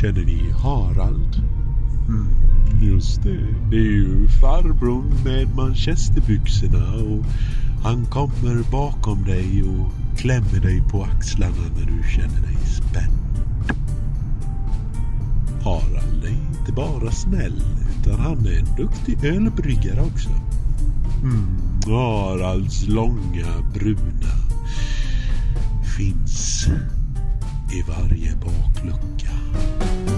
Känner ni Harald? Mm, just det. Det är ju farbrorn med manchesterbyxorna och han kommer bakom dig och klämmer dig på axlarna när du känner dig spänd. Harald är inte bara snäll utan han är en duktig ölbryggare också. Mm, Haralds långa bruna finns i varje baklucka.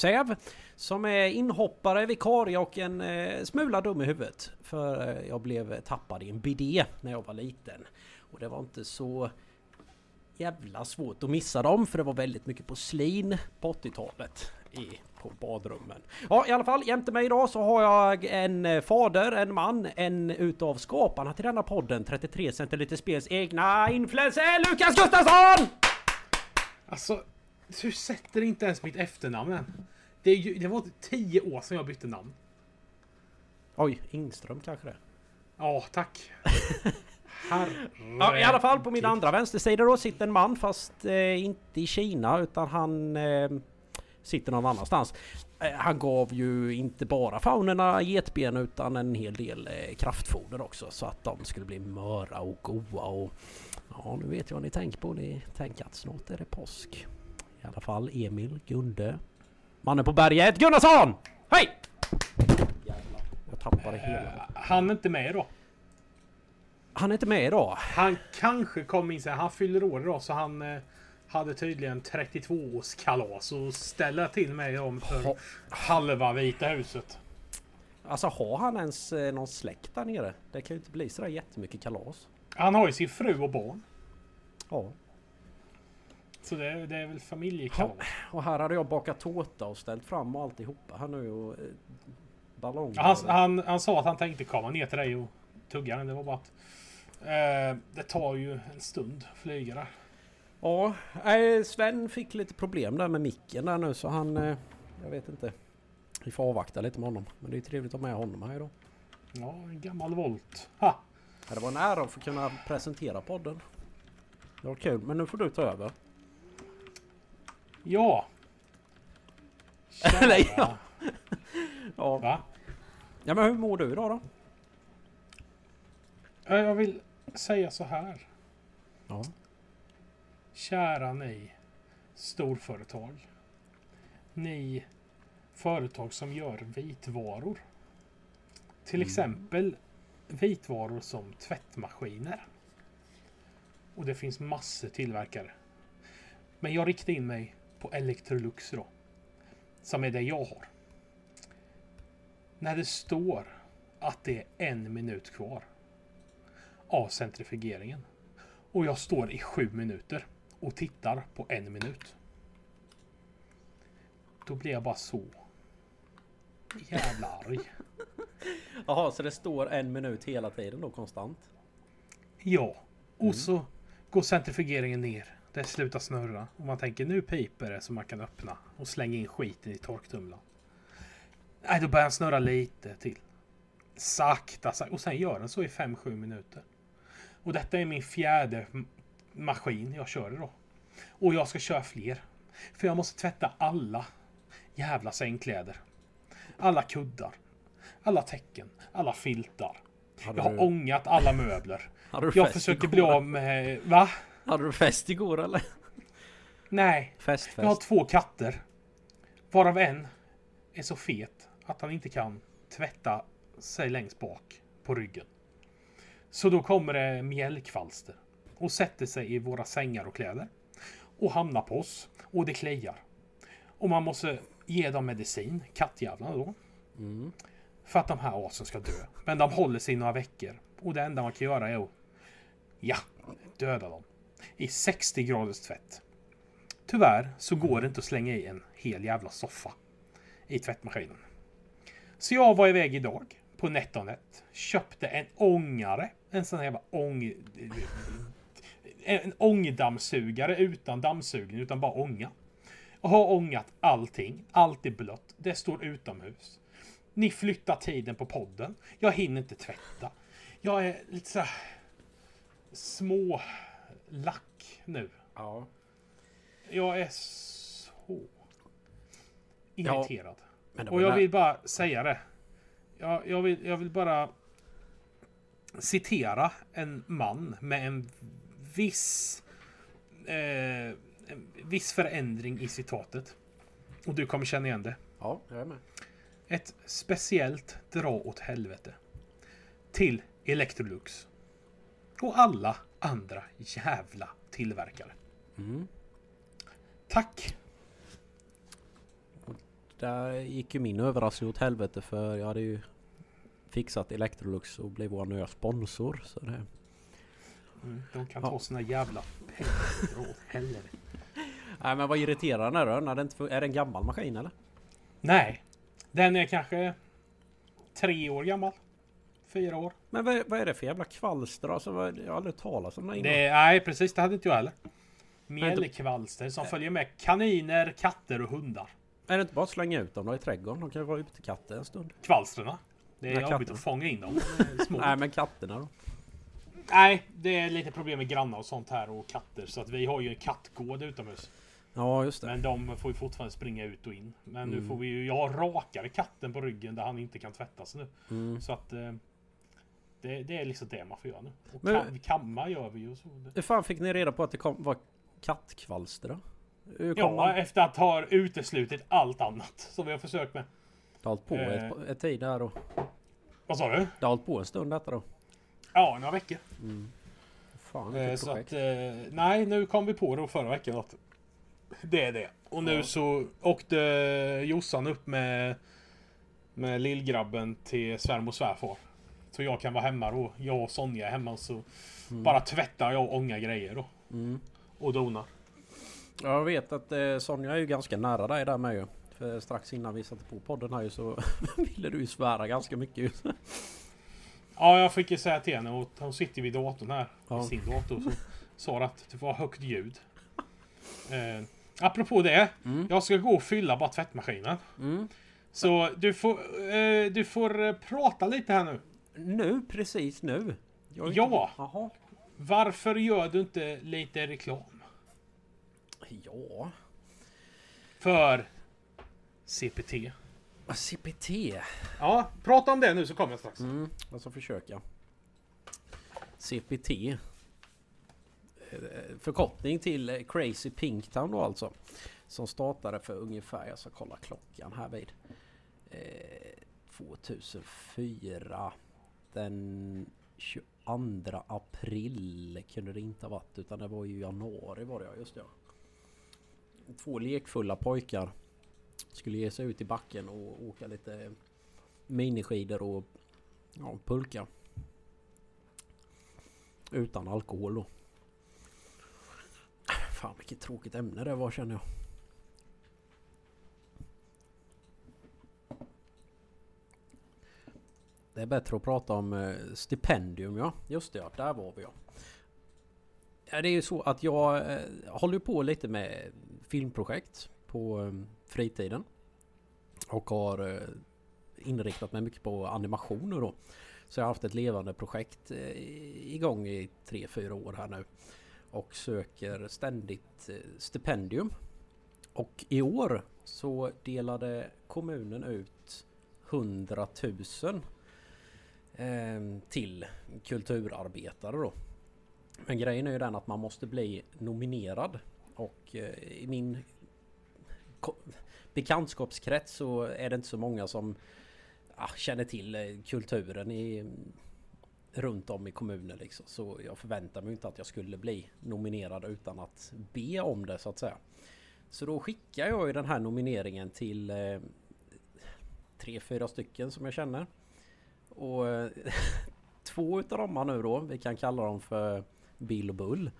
Säv som är inhoppare, vikarie och en eh, smula dum i huvudet. För eh, jag blev tappad i en bidé när jag var liten. Och det var inte så jävla svårt att missa dem för det var väldigt mycket porslin på 80-talet i, på badrummen. Ja, i alla fall jämte mig idag så har jag en eh, fader, en man, en utav skaparna till denna podden, 33 centiliter spels egna influencer, Lukas Gustafsson! Alltså, du sätter inte ens mitt efternamn än. Det, är ju, det var tio år sedan jag bytte namn. Oj, Ingström kanske det. Ja, tack. Ja, I alla fall på min andra vänstersida då sitter en man fast eh, inte i Kina utan han eh, sitter någon annanstans. Eh, han gav ju inte bara faunerna getben utan en hel del eh, kraftfoder också så att de skulle bli möra och goa och ja nu vet jag vad ni tänker på. Ni tänker att snart är det påsk. I alla fall Emil Gunde. Mannen på berget Gunnarsson! Hej! Jävlar, jag tappade hela. Han är inte med idag. Han är inte med idag. Han kanske kom in sen. Han fyller år idag så han eh, hade tydligen 32-årskalas och ställa till mig om för Ha- halva Vita huset. Alltså har han ens eh, någon släkt där nere? Det kan ju inte bli sådär jättemycket kalas. Han har ju sin fru och barn. Ja. Så det, det är väl familjekalas. Och här hade jag bakat tårta och ställt fram och alltihopa här nu och eh, ballonger. Han, han, han sa att han tänkte komma ner till dig och tugga den. Det var bara att eh, det tar ju en stund att flyga där. Ja, eh, Sven fick lite problem där med micken där nu så han... eh, Jag vet inte. Vi får avvakta lite med honom. Men det är trevligt att ha med honom här idag. Ja, en gammal volt. Ha! Ja, Det var en ära att få kunna presentera podden. Det var kul, men nu får du ta över. Ja. Eller ja. Ja. Va? ja, men hur mår du idag då? Ja, Jag vill säga så här. Ja. Kära ni storföretag. Ni företag som gör vitvaror. Till exempel vitvaror som tvättmaskiner. Och det finns massor tillverkare. Men jag riktar in mig på Electrolux då. Som är det jag har. När det står att det är en minut kvar av centrifugeringen. Och jag står i sju minuter och tittar på en minut. Då blir jag bara så jävla arg. Jaha, så det står en minut hela tiden då konstant? Ja, och så går centrifugeringen ner. Det slutar snurra och man tänker nu piper det så man kan öppna och slänga in skiten i torktumlaren. Nej, då börjar den snurra lite till. Sakta, sakta. Och sen gör den så i 5-7 minuter. Och detta är min fjärde maskin jag kör då. Och jag ska köra fler. För jag måste tvätta alla jävla sängkläder. Alla kuddar. Alla täcken. Alla filtar. Hade Jag har du- ångat alla möbler. Du Jag försöker bli av med... Va? Hade du fest igår eller? Nej. Fest, fest. Jag har två katter. Varav en är så fet att han inte kan tvätta sig längst bak på ryggen. Så då kommer det mjälkvalster och sätter sig i våra sängar och kläder. Och hamnar på oss. Och det kliar. Och man måste ge dem medicin, kattjävlarna då. Mm. för att de här asen ska dö. Men de håller sig i några veckor. Och det enda man kan göra är att ja, döda dem. I 60 graders tvätt. Tyvärr så går det inte att slänga i en hel jävla soffa i tvättmaskinen. Så jag var iväg idag på NetOnNet. Köpte en ångare. En sån här jävla ång... En ångdammsugare utan dammsugning utan bara ånga. Och har ångat allting. Allt är blött. Det står utomhus. Ni flyttar tiden på podden. Jag hinner inte tvätta. Jag är lite så här små lack nu. Ja. Jag är så irriterad. Det Och jag vill bara säga det. Jag, jag, vill, jag vill bara citera en man med en viss eh, en viss förändring i citatet. Och du kommer känna igen det. Ja, jag är med. Ett speciellt dra åt helvete. Till Electrolux. Och alla andra jävla tillverkare. Mm. Tack! Där gick ju min överraskning åt helvete för jag hade ju fixat Electrolux och blev vår nya sponsor. Så det... Mm, de kan Ja. ta sina jävla pengar åt helvete. Nej men vad irriterande är det? När det inte, är det en gammal maskin eller? Nej. Den är kanske tre år gammal. Fyra år. Men vad, vad är det för jävla kvalster? Alltså, vad, jag har aldrig talat om det innan. Det, nej, precis. Det hade inte jag heller. Mjällkvalster som följer med kaniner, katter och hundar. Är det inte bara att slänga ut dem då i trädgården? De kan ju vara ute till katter en stund. Kvalstren. Det är Nej, jobbigt att fånga in dem. Nej men katterna då? Nej, det är lite problem med grannar och sånt här och katter. Så att vi har ju en kattgård utomhus. Ja just det. Men de får ju fortfarande springa ut och in. Men Mm. nu får vi ju... Jag har rakare katten på ryggen där han inte kan tvättas nu. Mm. Så att... Det, det är liksom det man får göra nu. Och Men- kam, kamma gör vi ju. Så. Hur fan fick ni reda på att det kom, var kattkvalster då? Ja, man? efter att ha uteslutit allt annat som vi har försökt med. Det har hållit på Eh. ett, ett tid där och Vad sa du? det har hållit på en stund detta då. Ja, några veckor. Fan Eh, så projekt. att, eh, nej, nu kom vi på det förra veckan att det är det. Och nu Ja. så åkte Jossan upp med, med lillgrabben till svärmor och svärfar. Så jag kan vara hemma då. Jag och Sonja är hemma så bara tvättar jag och ångar grejer då. Mm. Och donar. Jag vet att eh, Sonja är ju ganska nära dig där med ju. För strax innan vi satte på podden här ju så ville du ju svära ganska mycket ju. Ja, jag fick ju säga till henne och hon sitter vid datorn här. Ja. Vid sin dator. Så sa att det var högt ljud. Eh, apropå det. Mm. Jag ska gå och fylla bara tvättmaskinen. Mm. Så du får, eh, du får eh, prata lite här nu. Nu, precis nu. Jag Ja. Inte... Varför gör du inte lite reklam? Ja. För CPT. CPT. Ja, prata om det nu så kommer jag strax. Mm, jag ska försöka. CPT. Eh, Förkortning till eh, Crazy Pinktown då alltså. Som startade för ungefär, jag ska kolla klockan här vid. Eh, 2004. Den 22 april kunde det inte ha varit utan det var ju januari var det ja, just det. ja. Två lekfulla pojkar skulle ge sig ut i backen och åka lite miniskidor och ja, pulka. Utan alkohol då. Fan vilket tråkigt ämne det var känner jag. Det är bättre att prata om eh, stipendium ja. Just det ja, där var vi ja. ja det är ju så att jag eh, håller på lite med filmprojekt på eh, fritiden. Och har inriktat mig mycket på animationer då. Så jag har haft ett levande projekt igång i tre fyra år här nu. Och söker ständigt stipendium. Och i år så delade kommunen ut 100 000 Ehm, till kulturarbetare då. Men grejen är ju den att man måste bli nominerad. Och eh, i min bekantskapskrets så är det inte så många som ah, känner till eh, kulturen i, runt om i kommunen liksom. Så jag förväntar mig inte att jag skulle bli nominerad utan att be om det så att säga. Så då skickar jag ju den här nomineringen till eh, tre, fyra stycken som jag känner. Och eh, två utav dem nu då, vi kan kalla dem för Bill och Bull.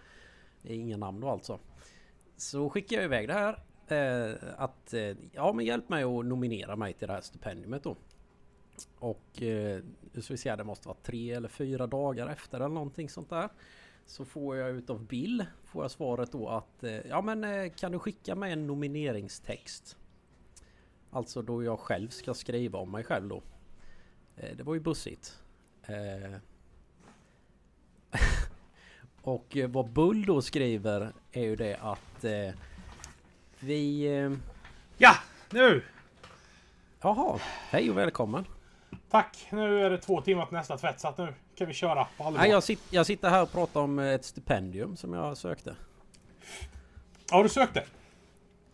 Det är inga namn då alltså. Så skickar jag iväg det här. Eh, att eh, ja men hjälp mig att nominera mig till det här stipendiumet då. Och eh, nu ska vi se, det måste vara tre eller fyra dagar efter eller någonting sånt där. Så får jag utav Bill, får jag svaret då att eh, ja men eh, kan du skicka mig en nomineringstext? Alltså då jag själv ska skriva om mig själv då. Eh, det var ju bussigt. Eh, och eh, vad Bull då skriver är ju det att vi... Ja, nu! jaha, hej och välkommen. Tack! Nu är det två timmar till nästa tvätt så att nu kan vi köra på allvar. Nej, jag, sit, jag sitter här och pratar om ett stipendium som jag sökte. Har du sökt det?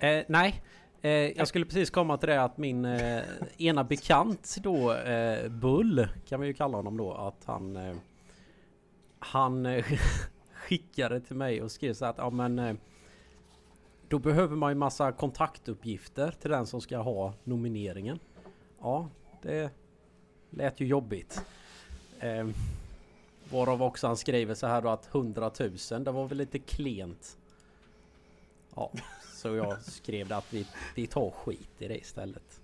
Eh, nej, jag skulle precis komma till det att min eh, ena bekant då, eh, Bull, kan vi ju kalla honom då, att han... Eh, han eh, skickade till mig och skrev så att ja men... Eh, då behöver man ju massa kontaktuppgifter till den som ska ha nomineringen. Ja, det lät ju jobbigt. Eh, varav också han skriver så här då att 100 000, det var väl lite klent. Ja, så jag skrev att vi, vi tar skit i det istället.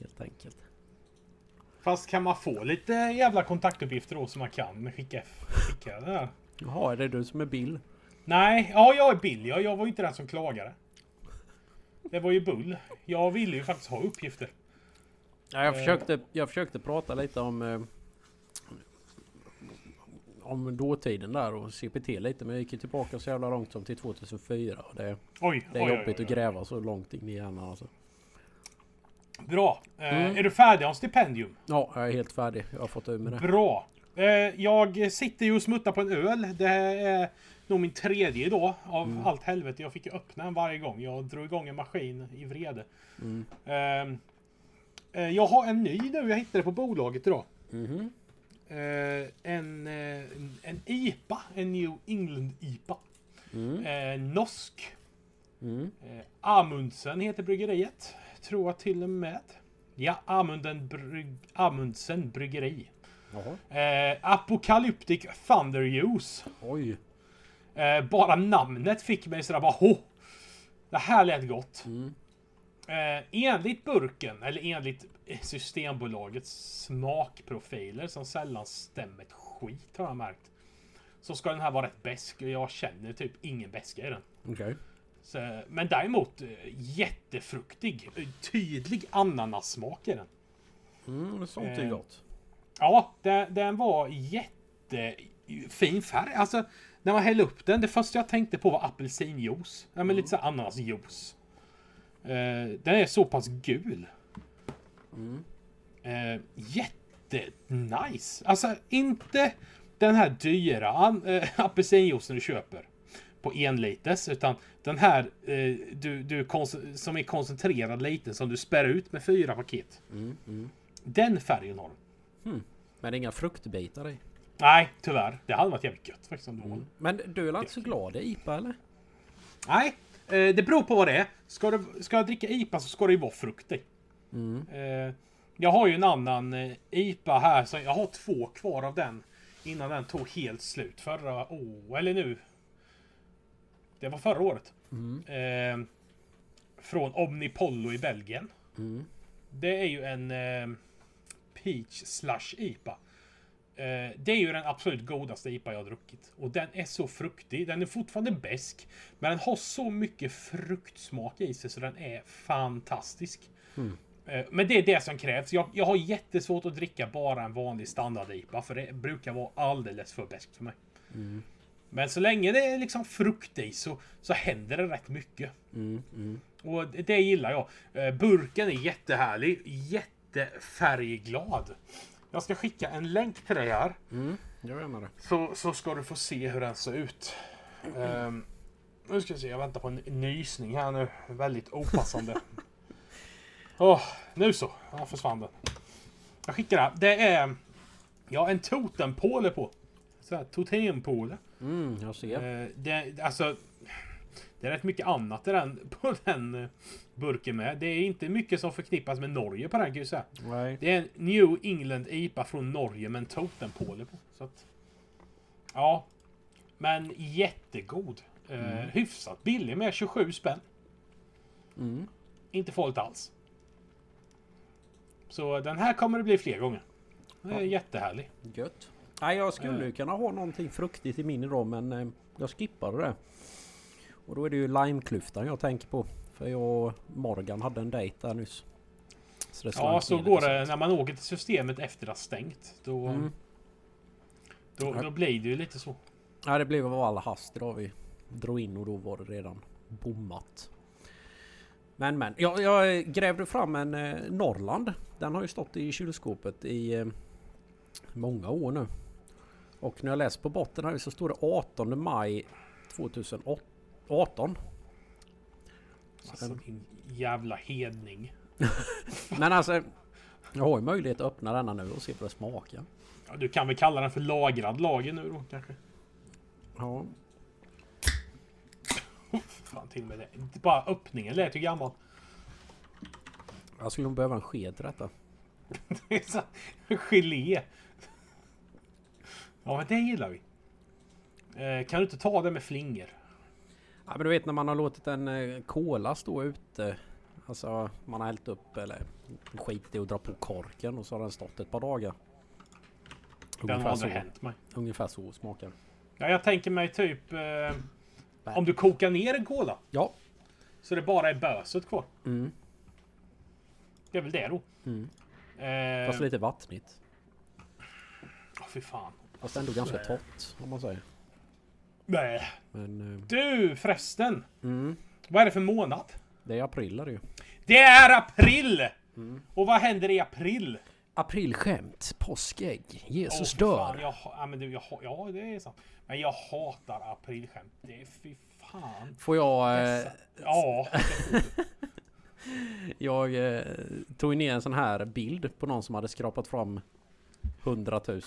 Helt enkelt. Fast kan man få lite jävla kontaktuppgifter då som man kan skicka, skicka det här? Jaha, är det du som är Bill? Nej, ja jag är Bill. Jag, jag var ju inte den som klagade. Det var ju Bull. Jag ville ju faktiskt ha uppgifter. Ja, jag, Eh. försökte, jag försökte prata lite om... Eh, om dåtiden där och CPT lite men jag gick ju tillbaka så jävla långt som till 2004 och det, Oj, det är oj, oj, jobbigt oj, att gräva så långt in i hjärnan alltså. Bra. Eh, Mm. Är du färdig om stipendium? Ja, jag är helt färdig. Jag har fått ur med det. Bra. Eh, jag sitter ju och smuttar på en öl. Det är nog min tredje idag av Mm. allt helvete. Jag fick ju öppna en varje gång. Jag drog igång en maskin i vrede. Mm. Ehm, eh, jag har en ny nu. Jag hittade på bolaget idag. Mhm. Eh, en, eh, en IPA. En New England IPA. Mm. Eh, norsk. Mm. Amundsen heter bryggeriet. Tror jag till och med. Ja, Amunden bryg, Amundsen bryggeri. Eh, Apocalyptic Thunder Juice. Oj. Eh, bara namnet fick mig sådär bara ho! Det här lät gott. Mm. Eh, enligt burken, eller enligt Systembolagets smakprofiler som sällan stämmer ett skit har jag märkt. Så ska den här vara rätt besk och jag känner typ ingen beska i den. Okej. Så, men däremot eh, jättefruktig. eh, Tydlig ananassmak i den. Mm, sånt är Eh. gott. Ja, den, den var jättefin färg. Alltså, när man hällde upp den, det första jag tänkte på var apelsinjuice. Ja, men lite så ananasjuice. Eh, den är så pass gul. Mm. Eh, jättenice. Alltså, inte den här dyra eh, apelsinjuicen du köper på en liters, utan den här eh, du, du som är koncentrerad liten som du spär ut med fyra paket. Mm. Mm. Den färgen har den. Men det är inga fruktbitar i. Nej, tyvärr. Det hade varit jävligt gött faktiskt var. Men du är väl inte så glad i IPA eller? Nej, eh, det beror på vad det är. Ska, du, ska jag dricka IPA så ska det ju vara frukt i. Mm. Eh, jag har ju en annan eh, IPA här, så jag har två kvar av den. Innan den tog helt slut förra året, eller nu. Det var förra året. Mm. Eh, från Omnipollo i Belgien. Mm. Det är ju en eh, Peach slash IPA. Eh, det är ju den absolut godaste IPA jag har druckit. Och den är så fruktig. Den är fortfarande besk Men den har så mycket fruktsmak i sig så den är fantastisk. Mm. Eh, men det är det som krävs. Jag, jag har jättesvårt att dricka bara en vanlig standard IPA. För det brukar vara alldeles för beskt för mig. Mm. Men så länge det är liksom frukt i så, så händer det rätt mycket. Mm. Mm. Och det det gillar jag. Eh, Burken är jättehärlig. Jättefärgglad. Jag ska skicka en länk till dig här. Mm. Jag gärna det. Så, så ska du få se hur den ser ut. Ehm, nu ska vi se, jag väntar på en nysning här nu. Väldigt opassande. Åh, nu så. Ja, försvann den. Jag skickar det. här. Det är... Ja, en totempåle på. Så här, totempåle. Mm, jag ser. Eh, det, alltså... Det är rätt mycket annat i den, på den eh, burken med. Det är inte mycket som förknippas med Norge på den kan jag säga. Nej. Det är en New England IPA från Norge med en totempåle på. Så att, ja. Men jättegod. Eh, hyfsat billig med 27 spänn. Mm. Inte farligt alls. Så den här kommer det bli fler gånger. Det är Ja. jättehärlig. Gött. Nej, jag skulle ju Eh. kunna ha någonting fruktigt i min idag men eh, jag skippade det. Och då är det ju limeklyftan jag tänker på. För jag och Morgan hade en dejt där nyss. Så Ja, så går det när man åker till systemet efter att stängt. Då, Mm. då, då blir det ju lite så. Ja, det blev av alla hast idag vi drog in och då var det redan bommat. Men men, jag, jag grävde fram en eh, Norrland. Den har ju stått i kylskåpet i eh, många år nu. Och när jag läser på botten här så står det 18 maj 2018. Alltså din jävla hedning. Men alltså, jag har ju möjlighet att öppna denna nu och se vad det smakar. Ja, du kan väl kalla den för lagrad lager nu då kanske? Ja, Fan till med det. Bara öppningen lät ju gammal. jag skulle nog behöva en sked till detta. Det är så gelé. Ja men det gillar vi. Eh, kan du inte ta det med flingor? Ja men du vet när man har låtit en eh, cola stå ute. Alltså man har hällt upp eller skit i att dra på korken och så har den stått ett par dagar. Den har aldrig så, hänt mig. ungefär så smakar. Ja, jag tänker mig typ... Eh, om du kokar ner en cola. Ja. Så det bara är böset kvar. Mm. Det är väl det då. Mm. Eh, Fast lite vattnigt. åh, fy fan. Fast ändå ganska torrt om man säger. Nej. Men eh, Du förresten. mm, Vad är det för månad? det är april är det ju. Det är april! Mm. Och vad händer i april? Aprilskämt, påskägg, Jesus Åh, för dör. Fan, jag, ha- ja, men du, jag, ha- ja, det är sant. Men jag hatar aprilskämt. Det är fy fan. Får jag... Eh, Dessa- Ja. jag eh, tog ner en sån här bild på någon som hade skrapat fram 100 000.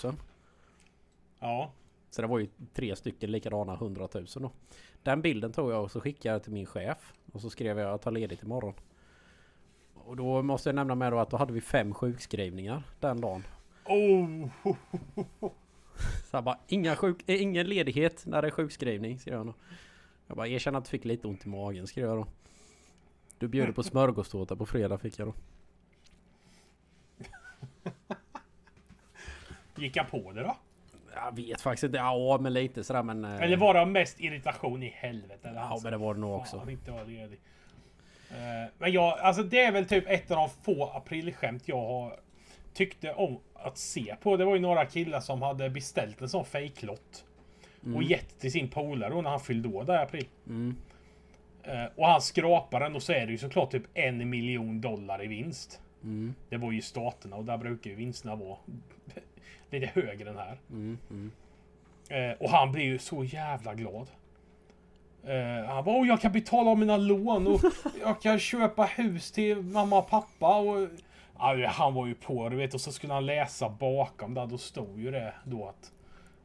Ja. Så det var ju tre stycken likadana 100 000 då. Den bilden tog jag och så skickade jag till min chef. Och så skrev jag att ta ledigt imorgon. Och då måste jag nämna med då att då hade vi fem sjukskrivningar den dagen. Oh. Så jag bara, inga sjuk, eh, ingen ledighet när det är sjukskrivning, skrev jag då. Jag bara, erkänn att du fick lite ont i magen, skrev jag då. Du bjöd på smörgåstårta på fredag fick jag då. Gick jag på det då? Jag vet faktiskt inte, ja men lite sådär men... eh, Eller var det mest irritation i helvete? Eller Ja han men det var det nog också. inte var ledig. Eh, Men jag, alltså det är väl typ ett av de få aprilskämt jag har tyckte om att se på. Det var ju några killar som hade beställt en sån fejklott. Och gett till sin polare då när han fyllde år där i april. Mm. Eh, Och han skrapar den och så är det ju såklart typ en miljon dollar i vinst. Mm. Det var ju staterna och där brukar ju vinsterna vara lite högre än här. Mm. Mm. Eh, och han blir ju så jävla glad. Eh, han bara, "Åh, jag kan betala av mina lån och jag kan köpa hus till mamma och pappa. Och, ja, han var ju på du vet. Och så skulle han läsa bakom där. Då stod ju det då att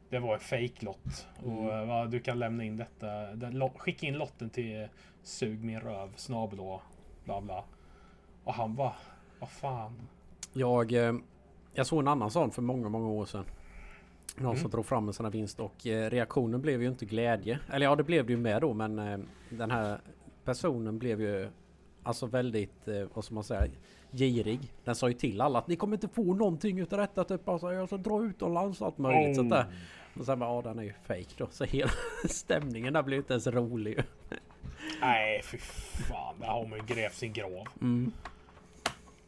det var en fejklott. Och eh, va, du kan lämna in detta. Den, skicka in lotten till eh, sug min röv snabel och bla bla. Och han bara, vad fan. Jag, eh, jag såg en annan sån för många, många år sedan. Någon Mm. som drog fram en sån här vinst och eh, reaktionen blev ju inte glädje. Eller ja, det blev det ju med då men eh, den här personen blev ju alltså väldigt, eh, vad ska man säga, girig. Den sa ju till alla att ni kommer inte få någonting utav detta. Typ alltså, jag ska dra utomlands och allt möjligt sånt där. Och sen bara, ja den är ju fake då. Så hela stämningen där blev inte ens rolig. Nej, fy fan. Där har man ju grävt sin grav. Mm.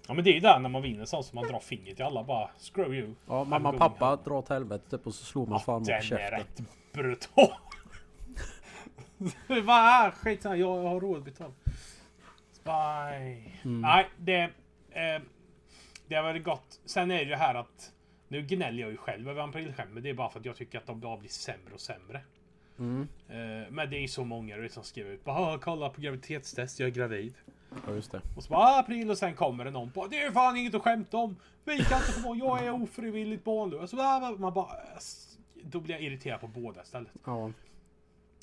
Ja men det är ju där när man vinner sånt som man drar fingret till alla bara screw you. Ja, mamma och pappa going drar åt helvete typ och så slår man farmor på Den är käften. rätt brutal. Vad skit samma, jag har råd att Spy. Mm. Nej, det... Eh, det har varit gott. Sen är det ju här att... Nu gnäller jag ju själv över aprilskämt, men det är bara för att jag tycker att de bara blir sämre och sämre. Mm. Eh, men det är så många vet, som skriver ut bara "Ah, kolla på graviditetstest, jag är gravid. Ja just det. Och så bara "Ah, april och sen kommer det någon på Det är fan inget att skämta om. Vi kan inte få barn, jag är ofrivilligt barnlös. Man bara... Då blir jag irriterad på båda istället. Ja.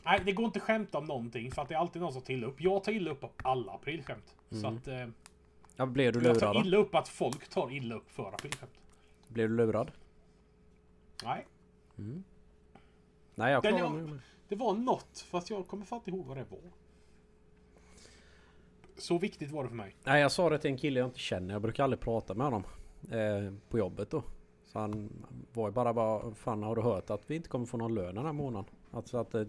Nej, det går inte att skämta om någonting för att det är alltid någon som tar illa upp. Jag tar illa upp av alla aprilskämt. Så Mm. att... Eh, Ja, blev du jag tar lurad illa upp att folk tar illa upp för aprilskämt. Blev du lurad? Nej. Nej, jag jag- mig. Det var något, fast jag kommer fan inte ihåg vad det var. Så viktigt var det för mig. Nej, jag sa det till en kille jag inte känner. Jag brukar aldrig prata med honom. Eh, på jobbet då. Så han var ju bara bara, fan har du hört att vi inte kommer få någon lön den här månaden? Alltså att det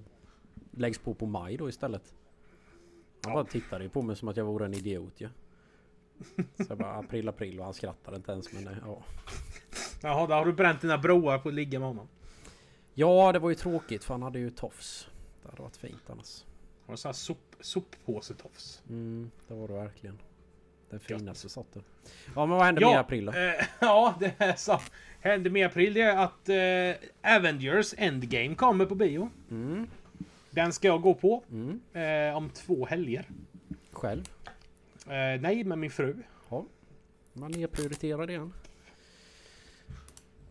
läggs på på maj då istället. Han Ja. bara tittade ju på mig som att jag vore en idiot ju. Så jag bara april april och han skrattade inte ens men eh, ja. Jaha, då har du bränt dina broar på att ligga med honom. Ja det var ju tråkigt för han hade ju tofs. Det hade varit fint annars. Har du sån här sop, soppåsetofs? Mm, det var det verkligen. Den finaste sorten. Ja men vad hände med i april då? Eh, ja, det är så. Hände med april det är att eh, Avengers Endgame kommer på bio. Mm, Den ska jag gå på mm. eh, om två helger. Själv? Eh, nej, med min fru. Ja. Man nedprioriterar det igen.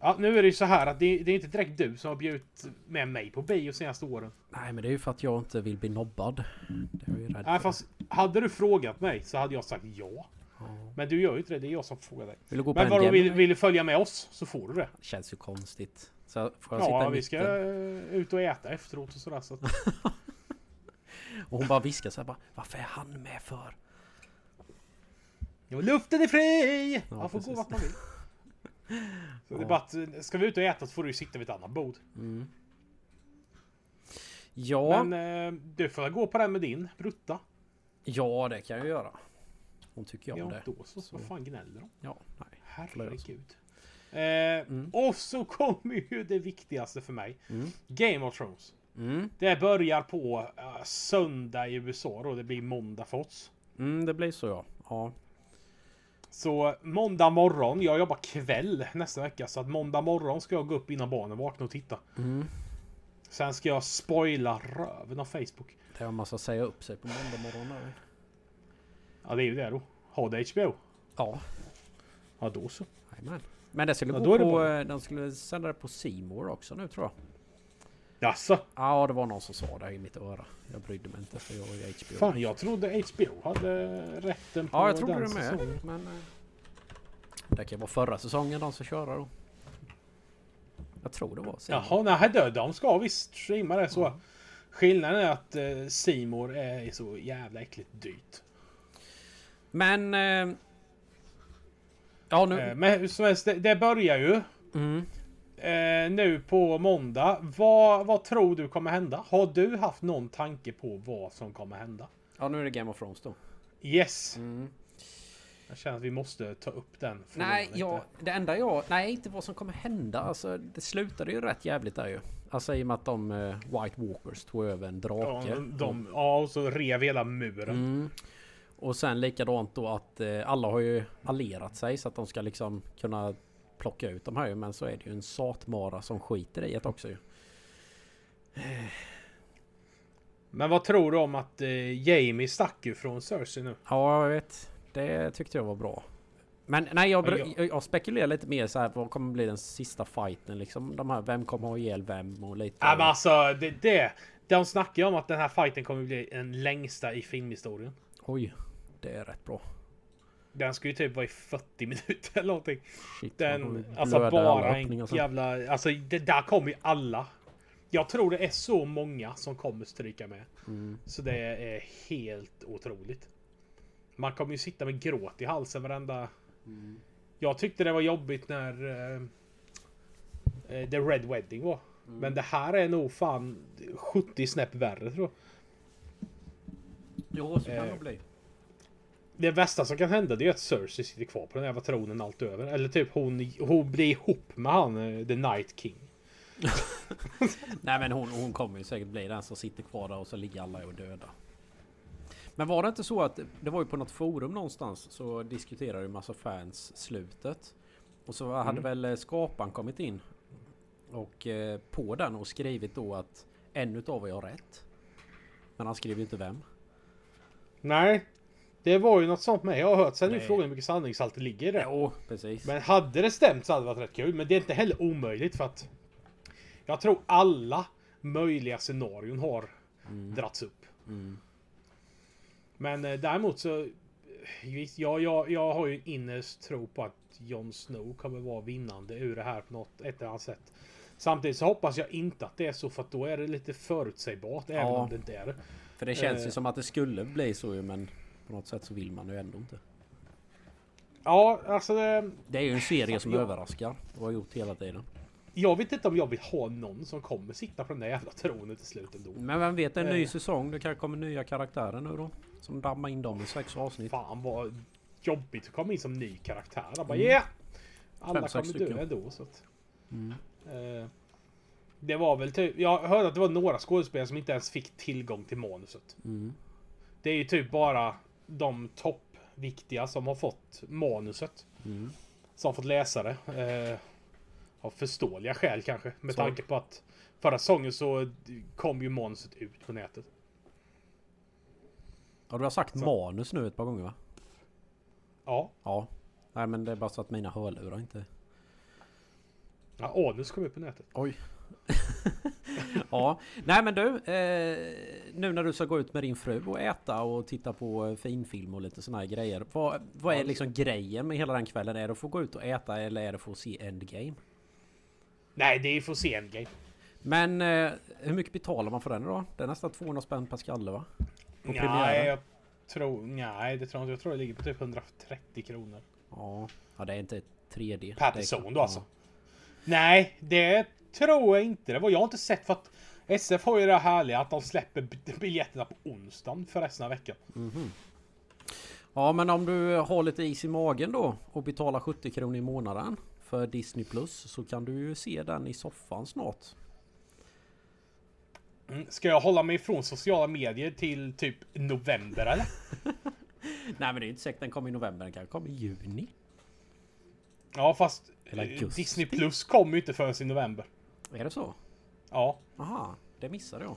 Ja, nu är det ju så här att det, det är inte direkt du som har bjudit med mig på bio senaste åren. Nej men det är ju för att jag inte vill bli nobbad. Det är jag ju rädd Nej, för. fast hade du frågat mig så hade jag sagt ja. Ja. Men du gör ju inte det, det är jag som frågar dig. Vill du gå på Men en vadå, vill, vill du följa med oss så får du det. Det känns ju konstigt. Så får jag sitta Ja, vi ska eh, ut och äta efteråt och sådär. Så att, Och hon bara viskar så här bara Varför är han med för? ja, luften är fri! Ja, man får gå precis. vart man vill. Så det är Ja. bara att, eh, ska vi ut och äta så får du ju sitta vid ett annat bord. Mm. Ja, Men eh, du får gå på den med din brutta. ja det kan jag göra. Hon tycker om Ja, det. då så. Så. Vad fan gnäller de? Ja, nej. Herregud. Eh, Mm. Och så kommer ju det viktigaste för mig. Mm. Game of Thrones. Mm. Det börjar på eh, söndag i USA och det blir måndag för oss. Mm, det blir så ja. Ja. Så måndag morgon, jag jobbar kväll nästa vecka så att måndag morgon ska jag gå upp innan barnen vaknar och titta. Mm. Sen ska jag spoila röven av Facebook. Det har en massa säga upp sig på måndag morgon där. Ja det är ju det då. Har du HBO? Ja. Ja då så. Jajamän. Men det skulle Ja, gå på... eh, De skulle sända det på Simor också nu tror jag. Jaså? Ja, det var någon som sa det i mitt öra. Jag brydde mig inte för jag har ju HBO. Fan jag trodde HBO hade rätten på Ja, jag trodde den det med. säsongen. Men... eh, Det kan vara förra säsongen de ska köra då. Jag tror det var Simor. Jaha, nej då, de ska visst streama det så. Skillnaden är att eh, Simor är så jävla äckligt dyrt. Men... Eh, ja nu... Eh, men hur som helst, det, det börjar ju Mm. eh, nu på måndag. Vad, vad tror du kommer hända? Har du haft någon tanke på vad som kommer hända? Ja nu är det Game of Thrones då. Yes! Mm. Jag känner att vi måste ta upp den Nej, ja, det enda jag... Nej, inte vad som kommer hända. Alltså, det slutade ju rätt jävligt där ju. Alltså i och med att de eh, White Walkers tog över en Ja, drake. de, de, ja, och så rev hela muren. Mm. Och sen likadant då att eh, alla har ju allerat sig så att de ska liksom kunna plocka ut de här ju. Men så är det ju en satmara som skiter i det också ju. Men vad tror du om att eh, Jamie stack ju från Cersei nu? Ja, jag vet. Det tyckte jag var bra. Men nej, jag, jag spekulerar lite mer så här. Vad kommer bli den sista fighten liksom? De här, vem kommer ha ihjäl vem och lite... Ja, men alltså, det, det, de snackar ju om att den här fighten kommer bli den längsta i filmhistorien. Oj, det är rätt bra. Den ska ju typ vara i 40 minuter eller någonting. Shit, Den, alltså bara en jävla... Alltså det där kommer ju alla. Jag tror det är så många som kommer stryka med. Mm. Så det är helt otroligt. Man kommer ju sitta med gråt i halsen varenda... Mm. Jag tyckte det var jobbigt när... eh, The Red Wedding var. Mm. Men det här är nog fan 70 snäpp värre tror jag. Jo, så kan Eh, det bli. Det värsta som kan hända det är att Cersei sitter kvar på den jävla tronen allt över. Eller typ hon, hon blir ihop med han, eh, The Night King. Nej men hon, hon kommer ju säkert bli den som sitter kvar där och så ligger alla och döda. Men var det inte så att det var ju på något forum någonstans så diskuterade ju massa fans slutet. Och så hade Mm. väl eh, skaparen kommit in och eh, på den och skrivit då att en utav er har rätt. Men han skrev ju inte vem. Nej. Det var ju något sånt med. Jag har hört. Sen är ju Nej. frågan hur mycket sanningshalt det ligger i det. Jo, precis. Men hade det stämt så hade det varit rätt kul. Men det är inte heller omöjligt för att jag tror alla möjliga scenarion har dragits upp. Mm. Men eh, däremot så... jag, jag, jag har ju en innerst tro på att Jon Snow kommer vara vinnande ur det här på något ett eller annat sätt. Samtidigt så hoppas jag inte att det är så för att då är det lite förutsägbart även Ja. om det inte är det. För det känns ju Eh. som att det skulle bli så ju men på något sätt så vill man ju ändå inte. Ja, alltså det, Det är ju en serie som Ja. överraskar och har gjort hela tiden. Jag vet inte om jag vill ha någon som kommer sitta på den där jävla tronen till slut ändå. Men vem vet, en ny Eh. säsong. Det kanske kommer nya karaktärer nu då. Som dammar in dem i sex avsnitt. Fan vad jobbigt att komma in som ny karaktär. Jag bara Mm. yeah! Alla Fem, kommer dö ändå. Så att, Mm. eh, det var väl typ... Jag hörde att det var några skådespelare som inte ens fick tillgång till manuset. Mm. Det är ju typ bara de toppviktiga som har fått manuset. Mm. Som fått läsa det. Eh, av förståeliga skäl kanske. Med Så. tanke på att förra säsongen så kom ju manuset ut på nätet. Ja, du har sagt Så. manus nu ett par gånger va? Ja. Ja. Nej men det är bara så att mina hörlurar inte... ja anus kom ut på nätet. Oj. ja. Nej men du. Eh, nu när du ska gå ut med din fru och äta och titta på eh, finfilm och lite såna här grejer. Vad, vad är Ja. liksom grejen med hela den kvällen? Är det att få gå ut och äta eller är det att se Endgame? Nej, det är för sen game. Men eh, hur mycket betalar man för den då? Det är nästan 200 spänn per skalle va? På Nej, premiären? jag tror... Nej, det tror jag inte. Jag tror det ligger på typ 130 kronor. Ja. ja, det är inte 3D. Per är- person då alltså. Nej, det tror jag inte. Det var jag har inte sett för att SF har ju det härliga att de släpper biljetterna på onsdagen för resten av veckan. Ja men om du har lite is i magen då och betalar 70 kronor i månaden för Disney Plus så kan du ju se den i soffan snart. Mm. Ska jag hålla mig ifrån sociala medier till typ november eller? Nej men det är inte säkert den kommer i november, den kanske kommer i juni. Ja, fast eh. Disney Plus kommer ju inte förrän i november. Är det så? Ja. Aha, det missade jag.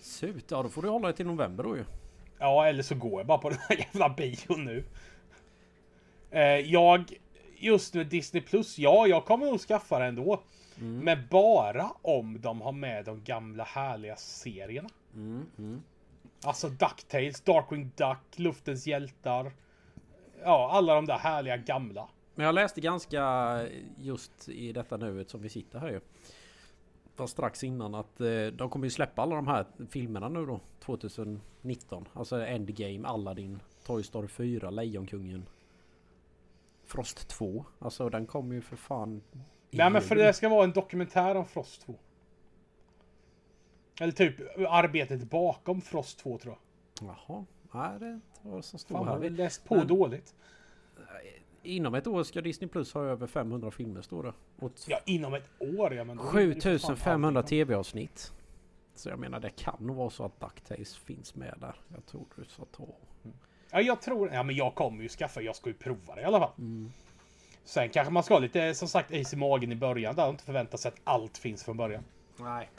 Surt, ja då får du hålla dig till november då ju. Ja, eller så går jag bara på den här jävla bion nu. Eh, jag... Just med Disney Plus, ja, jag kommer nog skaffa det ändå. Men bara om de har med de gamla härliga serierna. Mm, mm. Alltså Ducktails, Darkwing Duck, Luftens hjältar. Ja, alla de där härliga gamla. Men jag läste ganska just i detta nuet som vi sitter här ju. Fast strax innan att eh, de kommer ju släppa alla de här filmerna nu då 2019. Alltså Endgame, Aladdin, Toy Story 4, Lejonkungen. Frost 2. Alltså den kommer ju för fan... Nej, men för det ska vara en dokumentär om Frost 2. Eller typ arbetet bakom Frost 2 tror jag. Jaha. Nej det var så stor Fan, här. Vi- läst på Men- dåligt. Inom ett år ska Disney Plus ha över 500 filmer står det. Ja, inom ett år ja, men... då är det ju för fan 7500 aldrig. tv-avsnitt. Så jag menar det kan nog vara så att Ducktails finns med där. Jag tror du sa ta. Ja, jag tror... Ja, men jag kommer ju skaffa. Jag ska ju prova det i alla fall. Mm. Sen kanske man ska ha lite, som sagt, is i magen i början. Där och inte förvänta sig att allt finns från början. Nej.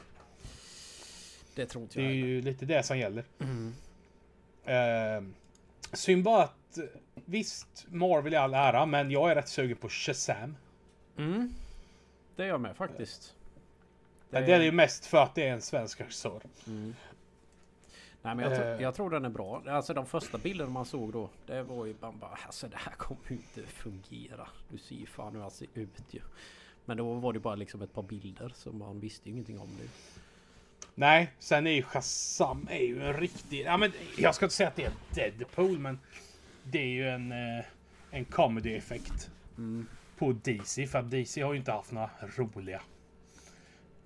Det tror inte Det är jag. ju lite det som gäller. Mm. Uh, synd bara att... Visst, Marvel i all ära, men jag är rätt sugen på Shazam. Mm. Det är jag med faktiskt. Men det är ju mest för att det är en svensk regissör. Mm. Nej men jag, tro, Eh. jag tror den är bra. Alltså de första bilderna man såg då. Det var ju bara, bara alltså det här kommer ju inte fungera. Du ser ju fan hur han ser ut ju. Men då var det bara liksom ett par bilder så man visste ju ingenting om det. Nej, sen är ju Shazam är ju en riktig... Ja, men jag ska inte säga att det är Deadpool, men det är ju en, eh, en comedy-effekt Mm. på DC. För att DC har ju inte haft några roliga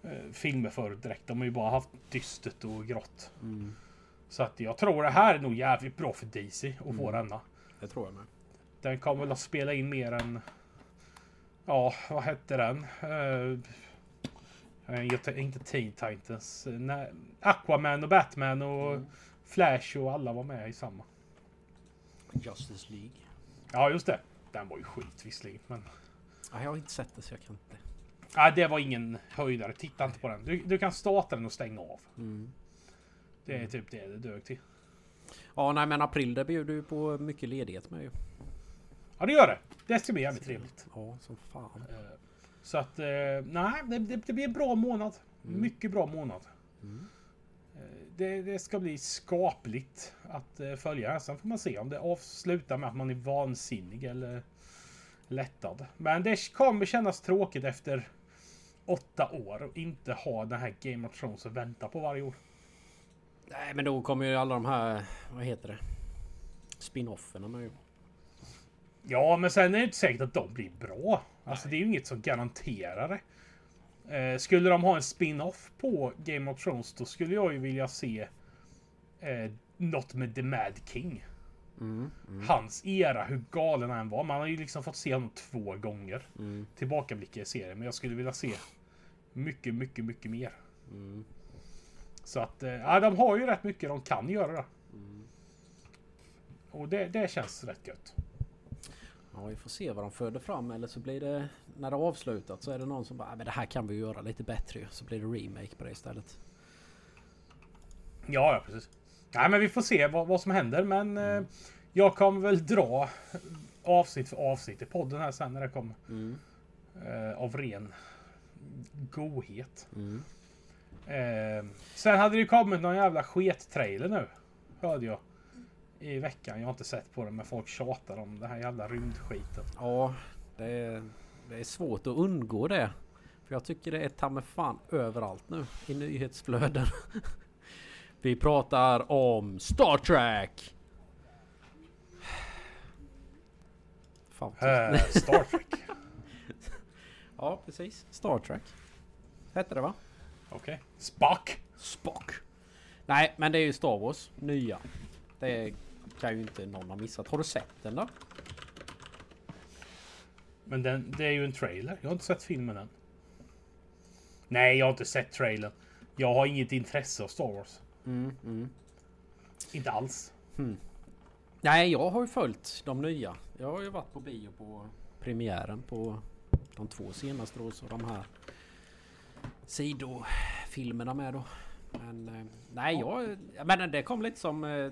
eh, filmer förut direkt. De har ju bara haft dystert och grått. Mm. Så att jag tror det här är nog jävligt bra för DC att Mm. få denna. Det tror jag med. Den kommer väl att spela in mer än... Ja, vad hette den? Uh, inte Teen Titans. nej, Aquaman och Batman och Mm. Flash och alla var med i samma. Justice League. Ja, just det. Den var ju skit visserligen. Men Nej, jag har inte sett det så jag kan inte. nej, det var ingen höjdare. Titta inte på den. Du, du kan starta den och stänga av. Mm. Det är typ det det dög till. Ja nej men april det bjuder ju på mycket ledighet med ju. Ja, det gör det. Det ska bli jävligt trevligt. Ja som fan. Eh, Så att, eh, nej, det, det, det blir en bra månad. Mm. Mycket bra månad. Mm. Det, det ska bli skapligt att eh, följa. Sen får man se om det avslutar med att man är vansinnig eller lättad. Men det kommer kännas tråkigt efter åtta år och inte ha den här Game of Thrones att vänta på varje år. Nej men då kommer ju alla de här, vad heter det? Spin-offerna med ju. Ja, men sen är det inte säkert att de blir bra. Alltså det är ju inget som garanterar det. Eh, skulle de ha en spin-off på Game of Thrones då skulle jag ju vilja se eh, något med The Mad King. Mm, mm, Hans era, hur galen han var. Man har ju liksom fått se honom två gånger. mm, Tillbakablickar i serien. Men jag skulle vilja se mycket, mycket, mycket mer. mm, Så att, eh, ja, de har ju rätt mycket de kan göra. mm. Och det, det känns rätt gött. Ja vi får se vad de föder fram eller så blir det när det är avslutat så är det någon som bara "Ah, men det här kan vi göra lite bättre ju." Så blir det remake på det istället. Ja, ja precis. Nej, men vi får se vad, vad som händer. Men eh, jag kommer väl dra avsnitt för avsnitt i podden här sen när det kommer. Mm, Eh, av ren godhet. mm. Eh, sen hade det ju kommit någon jävla sket-trailer nu. Hörde jag. I veckan. Jag har inte sett på den men folk tjatar om den här jävla rymdskiten. Ja, det är, det är svårt att undgå det. För jag tycker det är ta fan överallt nu i nyhetsflöden. Vi pratar om Star Trek! Fan, tyst. Star Trek. ja, precis. Star Trek. Hette det va? Okej. Spock. Spock. Nej, men det är ju Star Wars. Nya. Det kan ju inte någon ha missat. Har du sett den då? Men den, det är ju en trailer. Jag har inte sett filmen än. Nej, jag har inte sett trailern. Jag har inget intresse av Star Wars. Mm, mm. Inte alls. Nej, jag har ju följt de nya. Jag har ju varit på bio på premiären på de två senaste då, så de här sidofilmerna med då. Men eh, nej, jag... Men det kom lite som eh,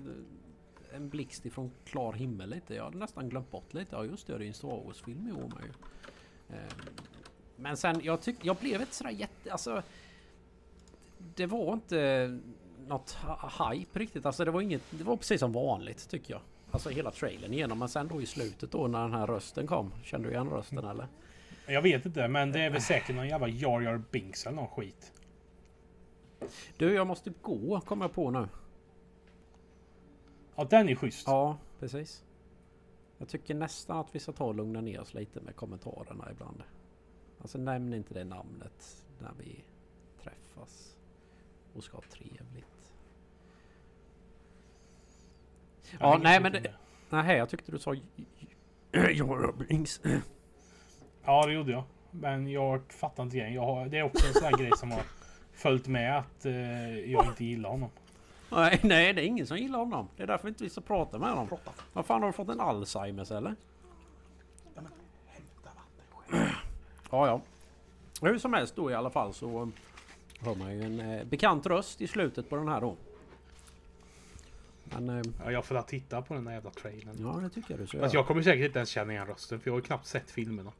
en blixt ifrån klar himmel lite. Jag hade nästan glömt bort lite. Ja just det, det är en Star Wars-film i år med ju. Eh, Men sen, jag tyckte... Jag blev inte sådär jätte... Alltså... Det var inte något hype riktigt. Alltså det var inget... Det var precis som vanligt tycker jag. Alltså hela trailern igenom. Men sen då i slutet då när den här rösten kom. Kände du igen rösten eller? Jag vet inte, men det är väl säkert någon jävla Jar Jar Binks eller någon skit. Du, jag måste gå kommer jag på nu. Ja, den är schysst. Ja, precis. Jag tycker nästan att vi ska ta och lugna ner oss lite med kommentarerna ibland. Alltså nämn inte det namnet när vi träffas och ska ha trevligt. Jag Ja, nej men det... Nej, jag tyckte du sa... Jar Binks. Ja, det gjorde jag. Men jag fattar inte grejen. Jag har, det är också en sån här grej som har följt med att eh, jag inte gillar honom. Nej, nej, det är ingen som gillar honom. Det är därför inte vi ska prata med honom. Vad fan har du fått en Alzheimers eller? Ja, ja. Hur som helst då i alla fall så hör man ju en eh, bekant röst i slutet på den här då. Men eh, Ja, jag får titta på den där jävla trailern. ja, det tycker jag du ska Alltså göra. jag kommer säkert inte ens känna igen rösten för jag har ju knappt sett filmerna.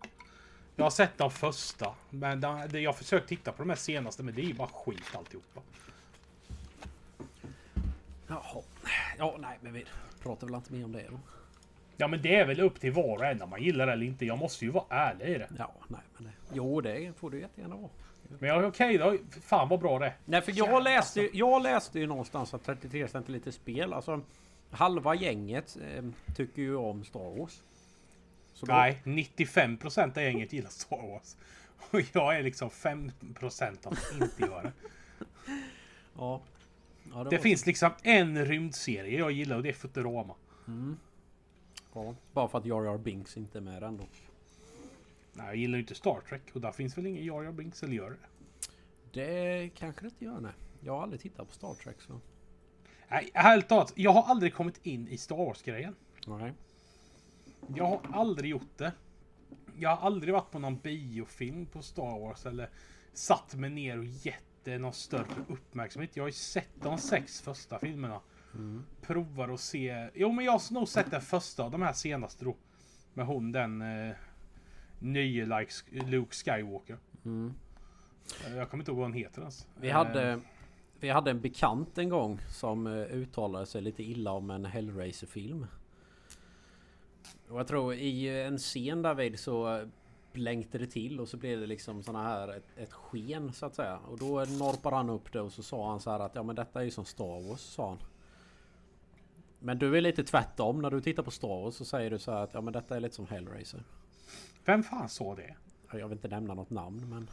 Jag har sett de första. Men de, det, jag har försökt titta på de här senaste men det är ju bara skit alltihopa. Jaha. Ja, nej, men vi pratar väl inte mer om det då. Ja men det är väl upp till var och en om man gillar det eller inte. Jag måste ju vara ärlig i det. Ja, nej, men det. Jo, det får du jättegärna vara. Men jag okej då. Fan vad bra det. Nej för jag läste, ju- jag läste ju någonstans att 33 centiliter spel, alltså halva gänget eh, tycker ju om Star Wars. Så då- Nej, 95% av gänget gillar Star Wars. Och jag är liksom 5% att inte göra det. Ja. Ja Det var finns liksom en rymdserie jag gillar och det är Futurama. så. Ja, bara för att Jar Jar Binks inte är med ändå. Nej, jag gillar ju inte Star Trek och där finns väl ingen Jar Jar Binks eller gör det? Det kanske det inte gör nej. Jag har aldrig tittat på Star Trek så... Nej, helt talat. Jag har aldrig kommit in i Star Wars-grejen. Nej. Jag har aldrig gjort det. Jag har aldrig varit på någon biofilm på Star Wars eller satt mig ner och gett det någon större uppmärksamhet. Jag har ju sett de sex första filmerna. Provar att se... Jo, men jag har nog sett den första av de här senaste då. Med hon den eh, nye like, Luke Skywalker. Mm. Eh, Jag kommer inte ihåg vad hon heter ens. Vi Eh, hade... Vi hade en bekant en gång som eh, uttalade sig lite illa om en Hellraiser-film. Och jag tror i en scen därvid så blänkte det till och så blev det liksom såna här ett, ett sken så att säga. Och då norpade han upp det och så sa han så här att ja men detta är ju som Star Wars sa han. Men du är lite tvärtom när du tittar på Star Wars så säger du så här att ja men detta är lite som Hellraiser. Vem fan sa det? Ja, Jag vill inte nämna något namn men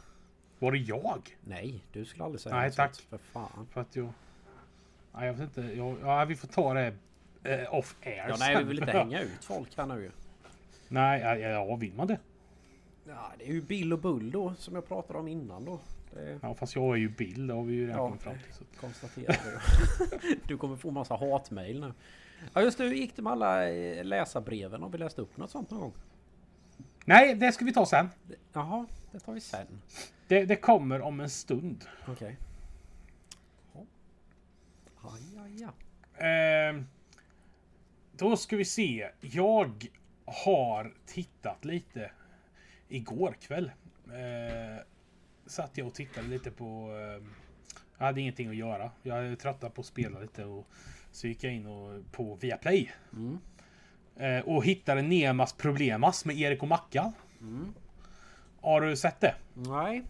Var det jag? nej, du skulle aldrig säga Nej, något tack. sånt, För fan. För att jag... Nej, jag vet inte. Jag, ja, vi får ta det eh, off air Ja, nej, vi vill inte hänga ut folk här nu ju. Nej, ja, ja, vill man det? Ja, det är ju Bill och Bull då som jag pratade om innan då. Det Ja, fast jag är ju Bill. Det har vi ju redan Ja, kommit fram till. Så. konstaterar du. Du kommer få massa hatmejl nu. Ja just det, hur gick det med alla eh, läsarbreven? Har vi läst upp något sånt någon gång? Nej, det ska vi ta sen. Jaha, det tar vi sen. Det, det kommer om en stund. Okej. Ja. Aj, aj, aj. Ehm, då ska vi se. Jag har tittat lite igår kväll. Eh, satt jag och tittade lite på... Eh, jag hade ingenting att göra. Jag är trött på att spela lite och så gick jag in och, på Viaplay. Mm. Eh, och hittade Nemas Problemas med Erik och Mackan. Mm. Har du sett det? Nej,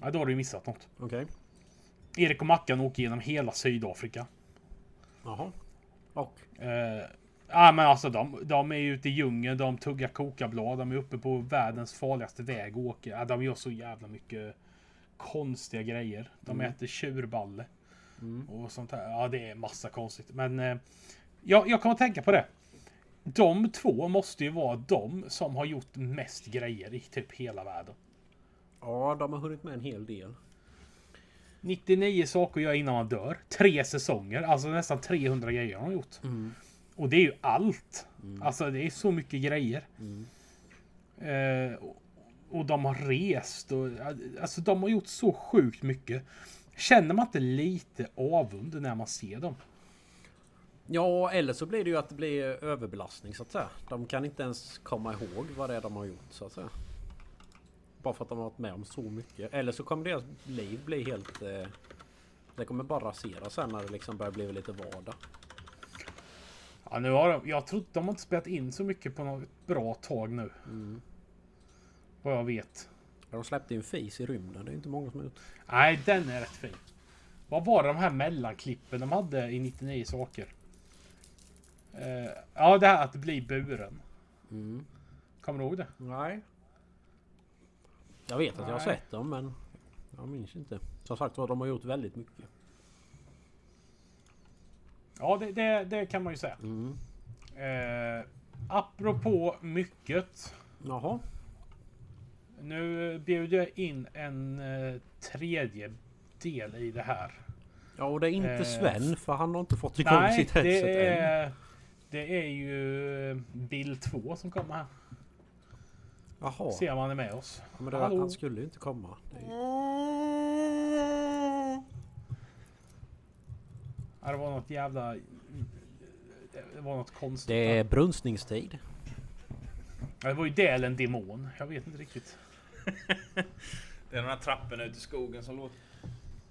Ja, då har du missat något. okej. Erik och Mackan åker genom hela Sydafrika. Jaha. Och? Eh, ja men alltså de, de är ute i djungeln, de tuggar kokablad, de är uppe på världens farligaste väg och åker. Ja, de gör så jävla mycket konstiga grejer. De äter tjurballe. Mm. Och sånt här. Ja det är massa konstigt. Men eh, jag, jag kommer att tänka på det. De två måste ju vara de som har gjort mest grejer i typ hela världen. Ja, de har hunnit med en hel del. 99 saker göra innan man dör. Tre säsonger, alltså nästan 300 grejer har de gjort. Mm. Och det är ju allt. Alltså det är så mycket grejer. Mm. Eh, och- och de har rest och alltså de har gjort så sjukt mycket. Känner man inte lite avund när man ser dem? Ja, eller så blir det ju att det blir överbelastning så att säga. De kan inte ens komma ihåg vad det är de har gjort så att säga. Bara för att de har varit med om så mycket. Eller så kommer deras liv bli helt... Eh, det kommer bara rasera sen när det liksom börjar bli lite vardag. Ja, nu har de, jag tror de har inte spelat in så mycket på något bra tag nu. Mm. Vad jag vet. De släppte ju en fis i rymden. Det är inte många som har gjort. Nej, den är rätt fin. Vad var det de här mellanklippen de hade i 99 saker? Eh, ja, det här att bli buren. Mm. Kommer du ihåg det? Nej. Jag vet att jag har Nej. sett dem men... Jag minns inte. Som sagt var, de har gjort väldigt mycket. Ja, det, det, det kan man ju säga. Mm. Eh, apropå mycket. Jaha. Nu bjuder jag in en eh, tredje del i det här. Ja och det är inte Eh, Sven för han har inte fått igång Nej, sitt headset det än. är, det är ju eh, bild 2 som kommer här. Jaha. Se om han är med oss. Ja, men det, han skulle ju inte komma. Det är ju... Ja, det var något jävla... Det var något konstigt. Det är brunstningstid. Ja, det var ju det eller en demon. Jag vet inte riktigt. Det är de här trapporna ut i skogen som låter...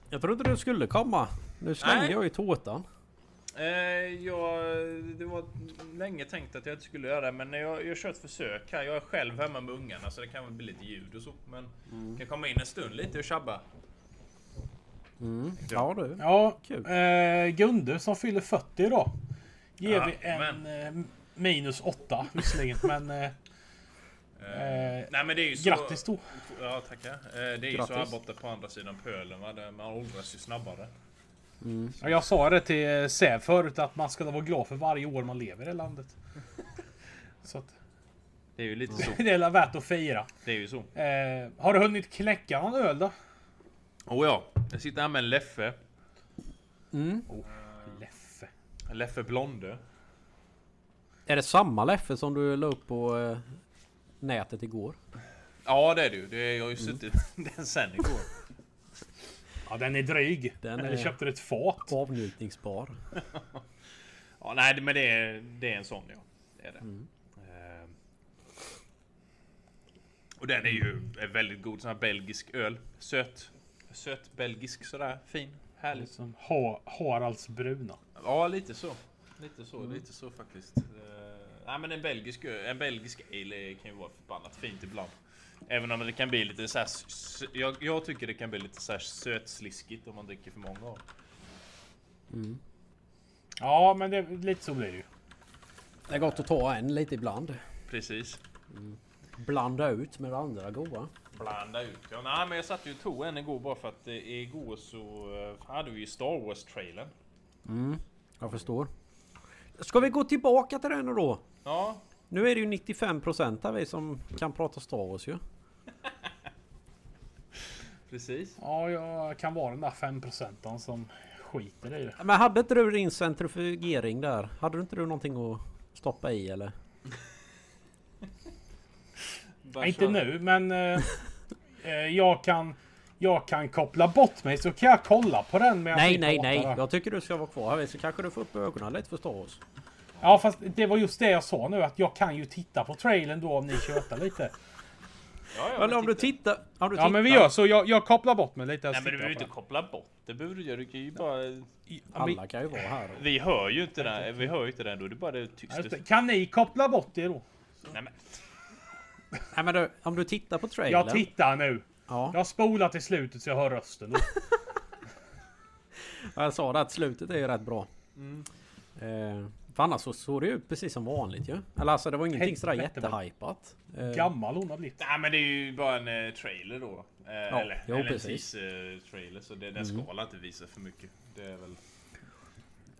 Jag trodde du skulle komma. Nu slängde Nej. jag ju tårtan. Eh, jag, det var länge tänkt att jag inte skulle göra det, men jag, jag kör ett försök här. Jag är själv hemma med ungarna, så det kan väl bli lite ljud och så. Men kan komma in en stund lite och tjabba. Mm. Ja du. Ja, Kul. eh, Gunde som fyller 40 idag. Ger Ja, vi en men- eh, minus 8 visserligen. men eh, Eh, nej men det är ju så... grattis då. Ja tackar. Eh, det är ju så här Grattis. borta på andra sidan pölen va. Man åldras ju snabbare. Mm. Ja, Jag sa det till Säv förut att man ska vara glad för varje år man lever i det landet. Så att, Det är ju lite så. det är värt att fira. Det är ju så. Eh, har du hunnit knäcka någon öl då? Oh ja. Jag sitter här med en Leffe. Mm. Leffe. En Leffe Blonde. Är det samma Leffe som du la upp på eh, nätet igår? Ja det är det ju. Det är, jag har ju suttit den sen igår. Ja, den är dryg. Den Eller är- köpte du ett fat? Avnjutningsbar. Ja, nej, men det är, det är en sån ja. Det är det. Mm. Eh, Och den är ju är väldigt god. Sån här belgisk öl. Söt. Söt belgisk sådär. Fin. Härligt. Som ha, Haralds bruna. Ja, lite så. Lite så, lite så faktiskt. Uh, nej men en belgisk, en belgisk ale kan ju vara förbannat fint ibland. Även om det kan bli lite så här, s- s- jag, jag tycker det kan bli lite så här sötsliskigt om man dricker för många av. Ja, men det, lite så blir det ju. Det är gott att ta en lite ibland. Precis. Blanda ut med det andra goda. Blanda ut. Ja, nej men jag satt ju och tog en igår bara för att eh, igår så eh, hade vi ju Star Wars-trailern. Jag förstår. Ska vi gå tillbaka till den då? Ja, Nu är det ju 95% av vi som kan prata Star Wars ju. precis. Ja, jag kan vara den där 5% som skiter i det. Men hade inte du din centrifugering där? Hade du inte du någonting att stoppa i eller? Bara inte kör. nu, men eh, eh, jag, kan, jag kan koppla bort mig så kan jag kolla på den medan Nej, vi nej, nej. där. Jag tycker du ska vara kvar här så kanske du får upp ögonen lite för Star Wars. Ja, fast det var just det jag sa nu att jag kan ju titta på trailern då om ni tjötar lite. Ja, ja, men om du titta. tittar... Om du Ja, men vi gör så. Jag, jag kopplar bort mig lite. Nej men du behöver inte koppla bort det. behöver du göra. Du kan ju bara... Alla kan ju vara här. Vi hör ju inte det. Vi hör ju inte det då. Det är bara det tysta. Kan ni koppla bort det då? Nej men. Nej men du, om du tittar på trailern. Jag tittar nu. Ja, Jag spolar till slutet så jag hör rösten. Jag sa det att slutet är ju rätt bra. Eh, för annars så såg det ut precis som vanligt ju. Eller alltså det var ingenting sådär jättehypat. Eh, Gammal hon har blivit. Nej men det är ju bara en eh, trailer då. Eh, eller jo, eller precis. en teaser-trailer. Så det, den ska väl inte visa för mycket. Det är väl...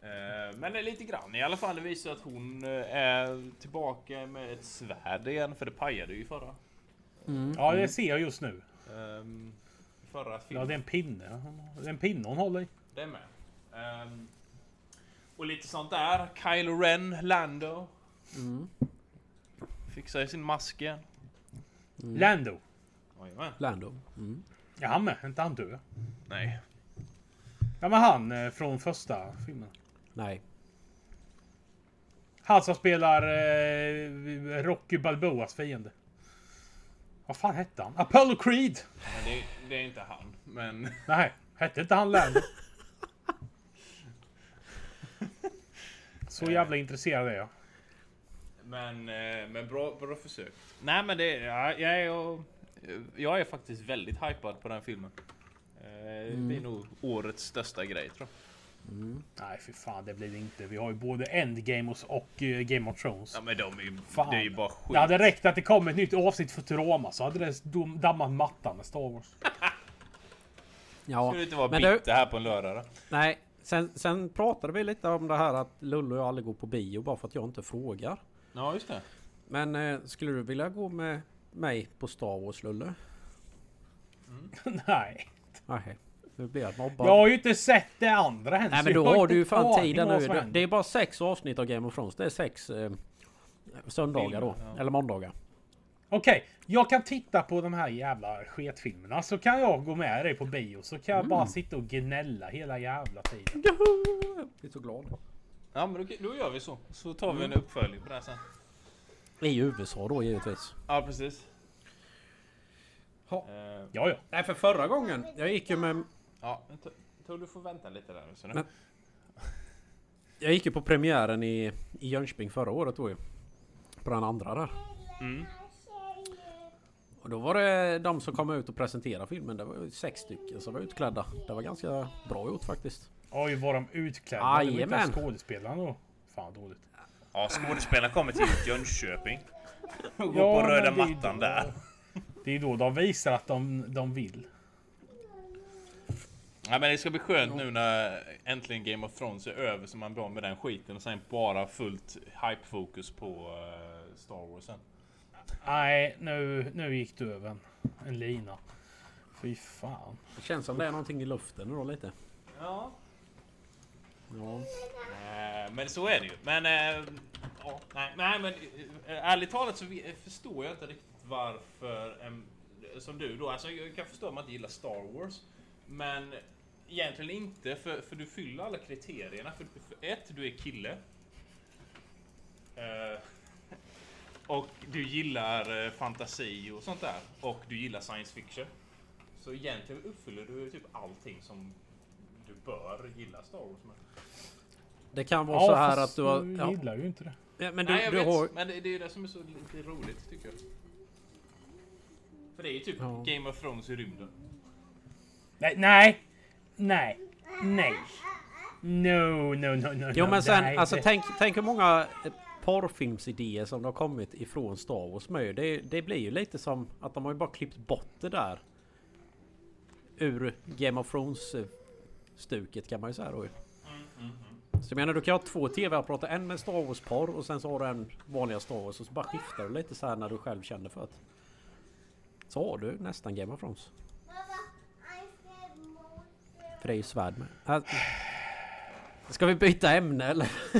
Eh, men det är lite grann i alla fall. Det visar att hon eh, är tillbaka med ett svärd igen. För det pajade ju förra. Ja, det ser jag just nu. ehm, förra Ja, filmen. det är en pinne. Det är en pinne hon håller i. Det är med. Ehm, och lite sånt där. Kylo Ren, Lando. Fixar ju sin mask igen. Lando. Jajamän. Lando. Mm. Ja, han med. Inte han död. Nej. Ja, men han eh, från första filmen. Nej. Han som spelar eh, Rocky Balboas fiende. Vad fan hette han? Apollo Creed! Men det, det är inte han. Men... Nej, hette inte han Lando? Så jävla intresserad är jag. Men, eh, men bra, bra försök. Nej men det, ja, jag, är, jag är faktiskt väldigt hypad på den filmen. Eh, Det blir nog årets största grej tror jag. Nej, för fan, det blir det inte. Vi har ju både Endgame och, och eh, Game of Thrones. Ja men de är ju, Fan. det är ju bara skit. Det hade räckt att det kom ett nytt avsnitt för Futurama så hade det dammat mattan med Star Wars. Ja, Skulle inte vara men du, bitter här på en lördag då? nej. Sen, sen pratade vi lite om det här att Lullo och jag aldrig går på bio bara för att jag inte frågar. Ja just det. Men eh, skulle du vilja gå med mig på Star Wars Lulle? Nej. Nej. Nu blir jag mobbad. Jag har ju inte sett det andra än. Nej men då har du ju fan tiden nu. Det, det är bara sex avsnitt av Game of Thrones. Det är sex eh, söndagar då. Ja. Eller måndagar. Okej, jag kan titta på de här jävla sketfilmerna så kan jag gå med dig på bio så kan jag Mm. bara sitta och gnälla hela jävla tiden. Jag är så glad. Ja men då, då gör vi så. Så tar vi en Mm. uppföljning på det här sen. I USA då givetvis. Ja precis. Ja. Eh, Ja, ja. Nej för förra gången. Jag gick ju med... ja, jag tror- du får vänta lite där nu. Så nu. Men- Jag gick ju på premiären i, i Jönköping förra året då ju. På den andra där. Mm. Och då var det de som kom ut och presenterade filmen. Det var ju sex stycken som var utklädda. Det var ganska bra gjort faktiskt. Oj, var de utklädda? Jajamän. skådespelarna då. Fan dåligt. Ja skådespelarna kommer till Jönköping. Och går Ja, på röda mattan då- där. Det är då de visar att de, de vill. Ja men det ska bli skönt nu när äntligen Game of Thrones är över så man blir med den skiten och sen bara fullt hype-fokus på eh, Star Wars sen. Nej, nu, nu gick du över en, en lina. Fy fan. Det känns som det är någonting i luften nu då lite. Ja. Ja. Eh, men så är det ju. Men... Eh, ja, nej, nej men ärligt talat så vi- förstår jag inte riktigt varför... som du då, alltså jag kan förstå om man inte gillar Star Wars. Men egentligen inte för, för du fyller alla kriterierna. För, för ett, du är kille. Eh, och du gillar eh, fantasi och sånt där. Och du gillar science fiction. Så egentligen uppfyller du typ allting som du bör gilla Star Wars med. Det kan vara så här att du har... Ja, gillar ju inte det. Ja, men du, Nej, jag du vet. har... Men det, det är ju det som är så lite roligt tycker jag. För det är ju typ Ja. Game of Thrones i rymden. Nej, nej, nej, nej. No, no, no, no. Jo no, men sen, nej, alltså tänk, tänk hur många eh, porrfilmsidéer som har kommit ifrån Star Wars med. Det, det blir ju lite som att de har ju bara klippt bort det där. Ur Game of Thrones stuket kan man ju säga då. Så jag menar du kan ha två TV-apparater, en med Star Wars porr och sen så har du en vanliga Star Wars och så bara skiftar du lite så här när du själv känner för det. Så har du nästan Game of Thrones. För det är ju svärd med. Äh, Ska vi byta ämne eller?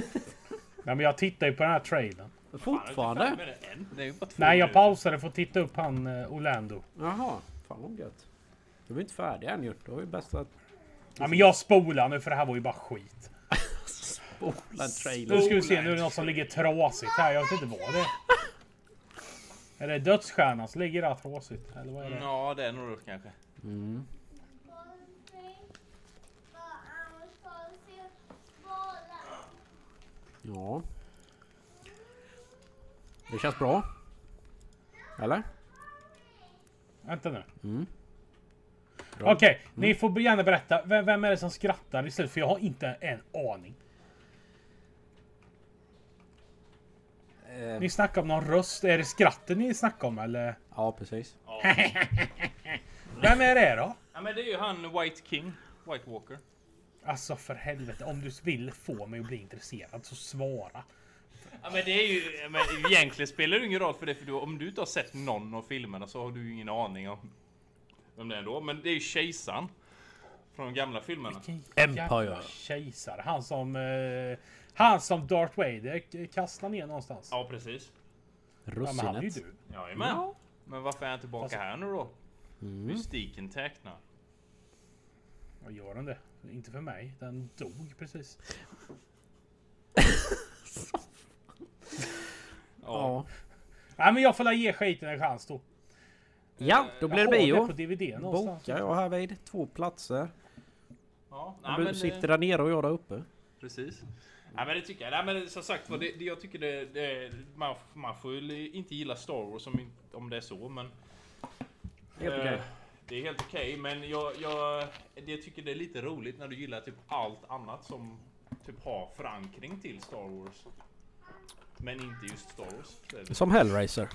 Nej, men jag tittar ju på den här trailern. Fortfarande? Det är Nej, jag pausade för att titta upp han eh, Orlando. Jaha, fan vad gött. Du är inte färdig än ju. Då är det bäst att Ja, men jag spolar nu för det här var ju bara skit. spola en Nu ska vi se, nu är det något som ligger trasigt här. Jag vet inte vad det är. Är det dödsstjärnan som ligger där trasigt? Eller vad är det? Ja, det är nog det kanske. Mm. Ja. Det känns bra. Eller? Vänta nu. Mm. Okej, ni får gärna berätta. Vem, vem är det som skrattar istället? För jag har inte en aning. Eh, Ni snackar om någon röst. Är det skratten ni snackar om eller? ja, precis. Vem är det då? Ja, men det är ju han White King. White Walker. Alltså för helvete, om du vill få mig att bli intresserad så svara. Ja, men det är ju... Men egentligen spelar det ingen roll för det, för du, om du inte har sett någon av filmerna så har du ju ingen aning om vem det är då. Men det är ju Kejsaren. Från de gamla filmerna. Empire. kejsare. Han som... Eh, han som Darth Vader kastar ner någonstans. Ja, Ja, precis. men han är ju Russinet. du. Jajamän. Ja. Men varför är han tillbaka Fast- här nu då? Mm. Mystiken tecknar. Vad gör den det? Inte för mig. Den dog precis. Ja. Nej men jag får la ge skiten en chans då. Ja, då blir det Jag har bio. det på DVD någonstans. Bokar jag här vid två platser. Ja, nej, du men, sitter eh, där nere och jag där uppe. Precis. Nej men det tycker jag. Nej men som sagt det, det, jag tycker det, det man, man får ju inte gilla Star Wars om, om det är så men... Helt eh, okej. Det är helt okej men jag, jag, jag tycker det är lite roligt när du gillar typ allt annat som typ har förankring till Star Wars. Men inte just Star Wars. Som Hellraiser.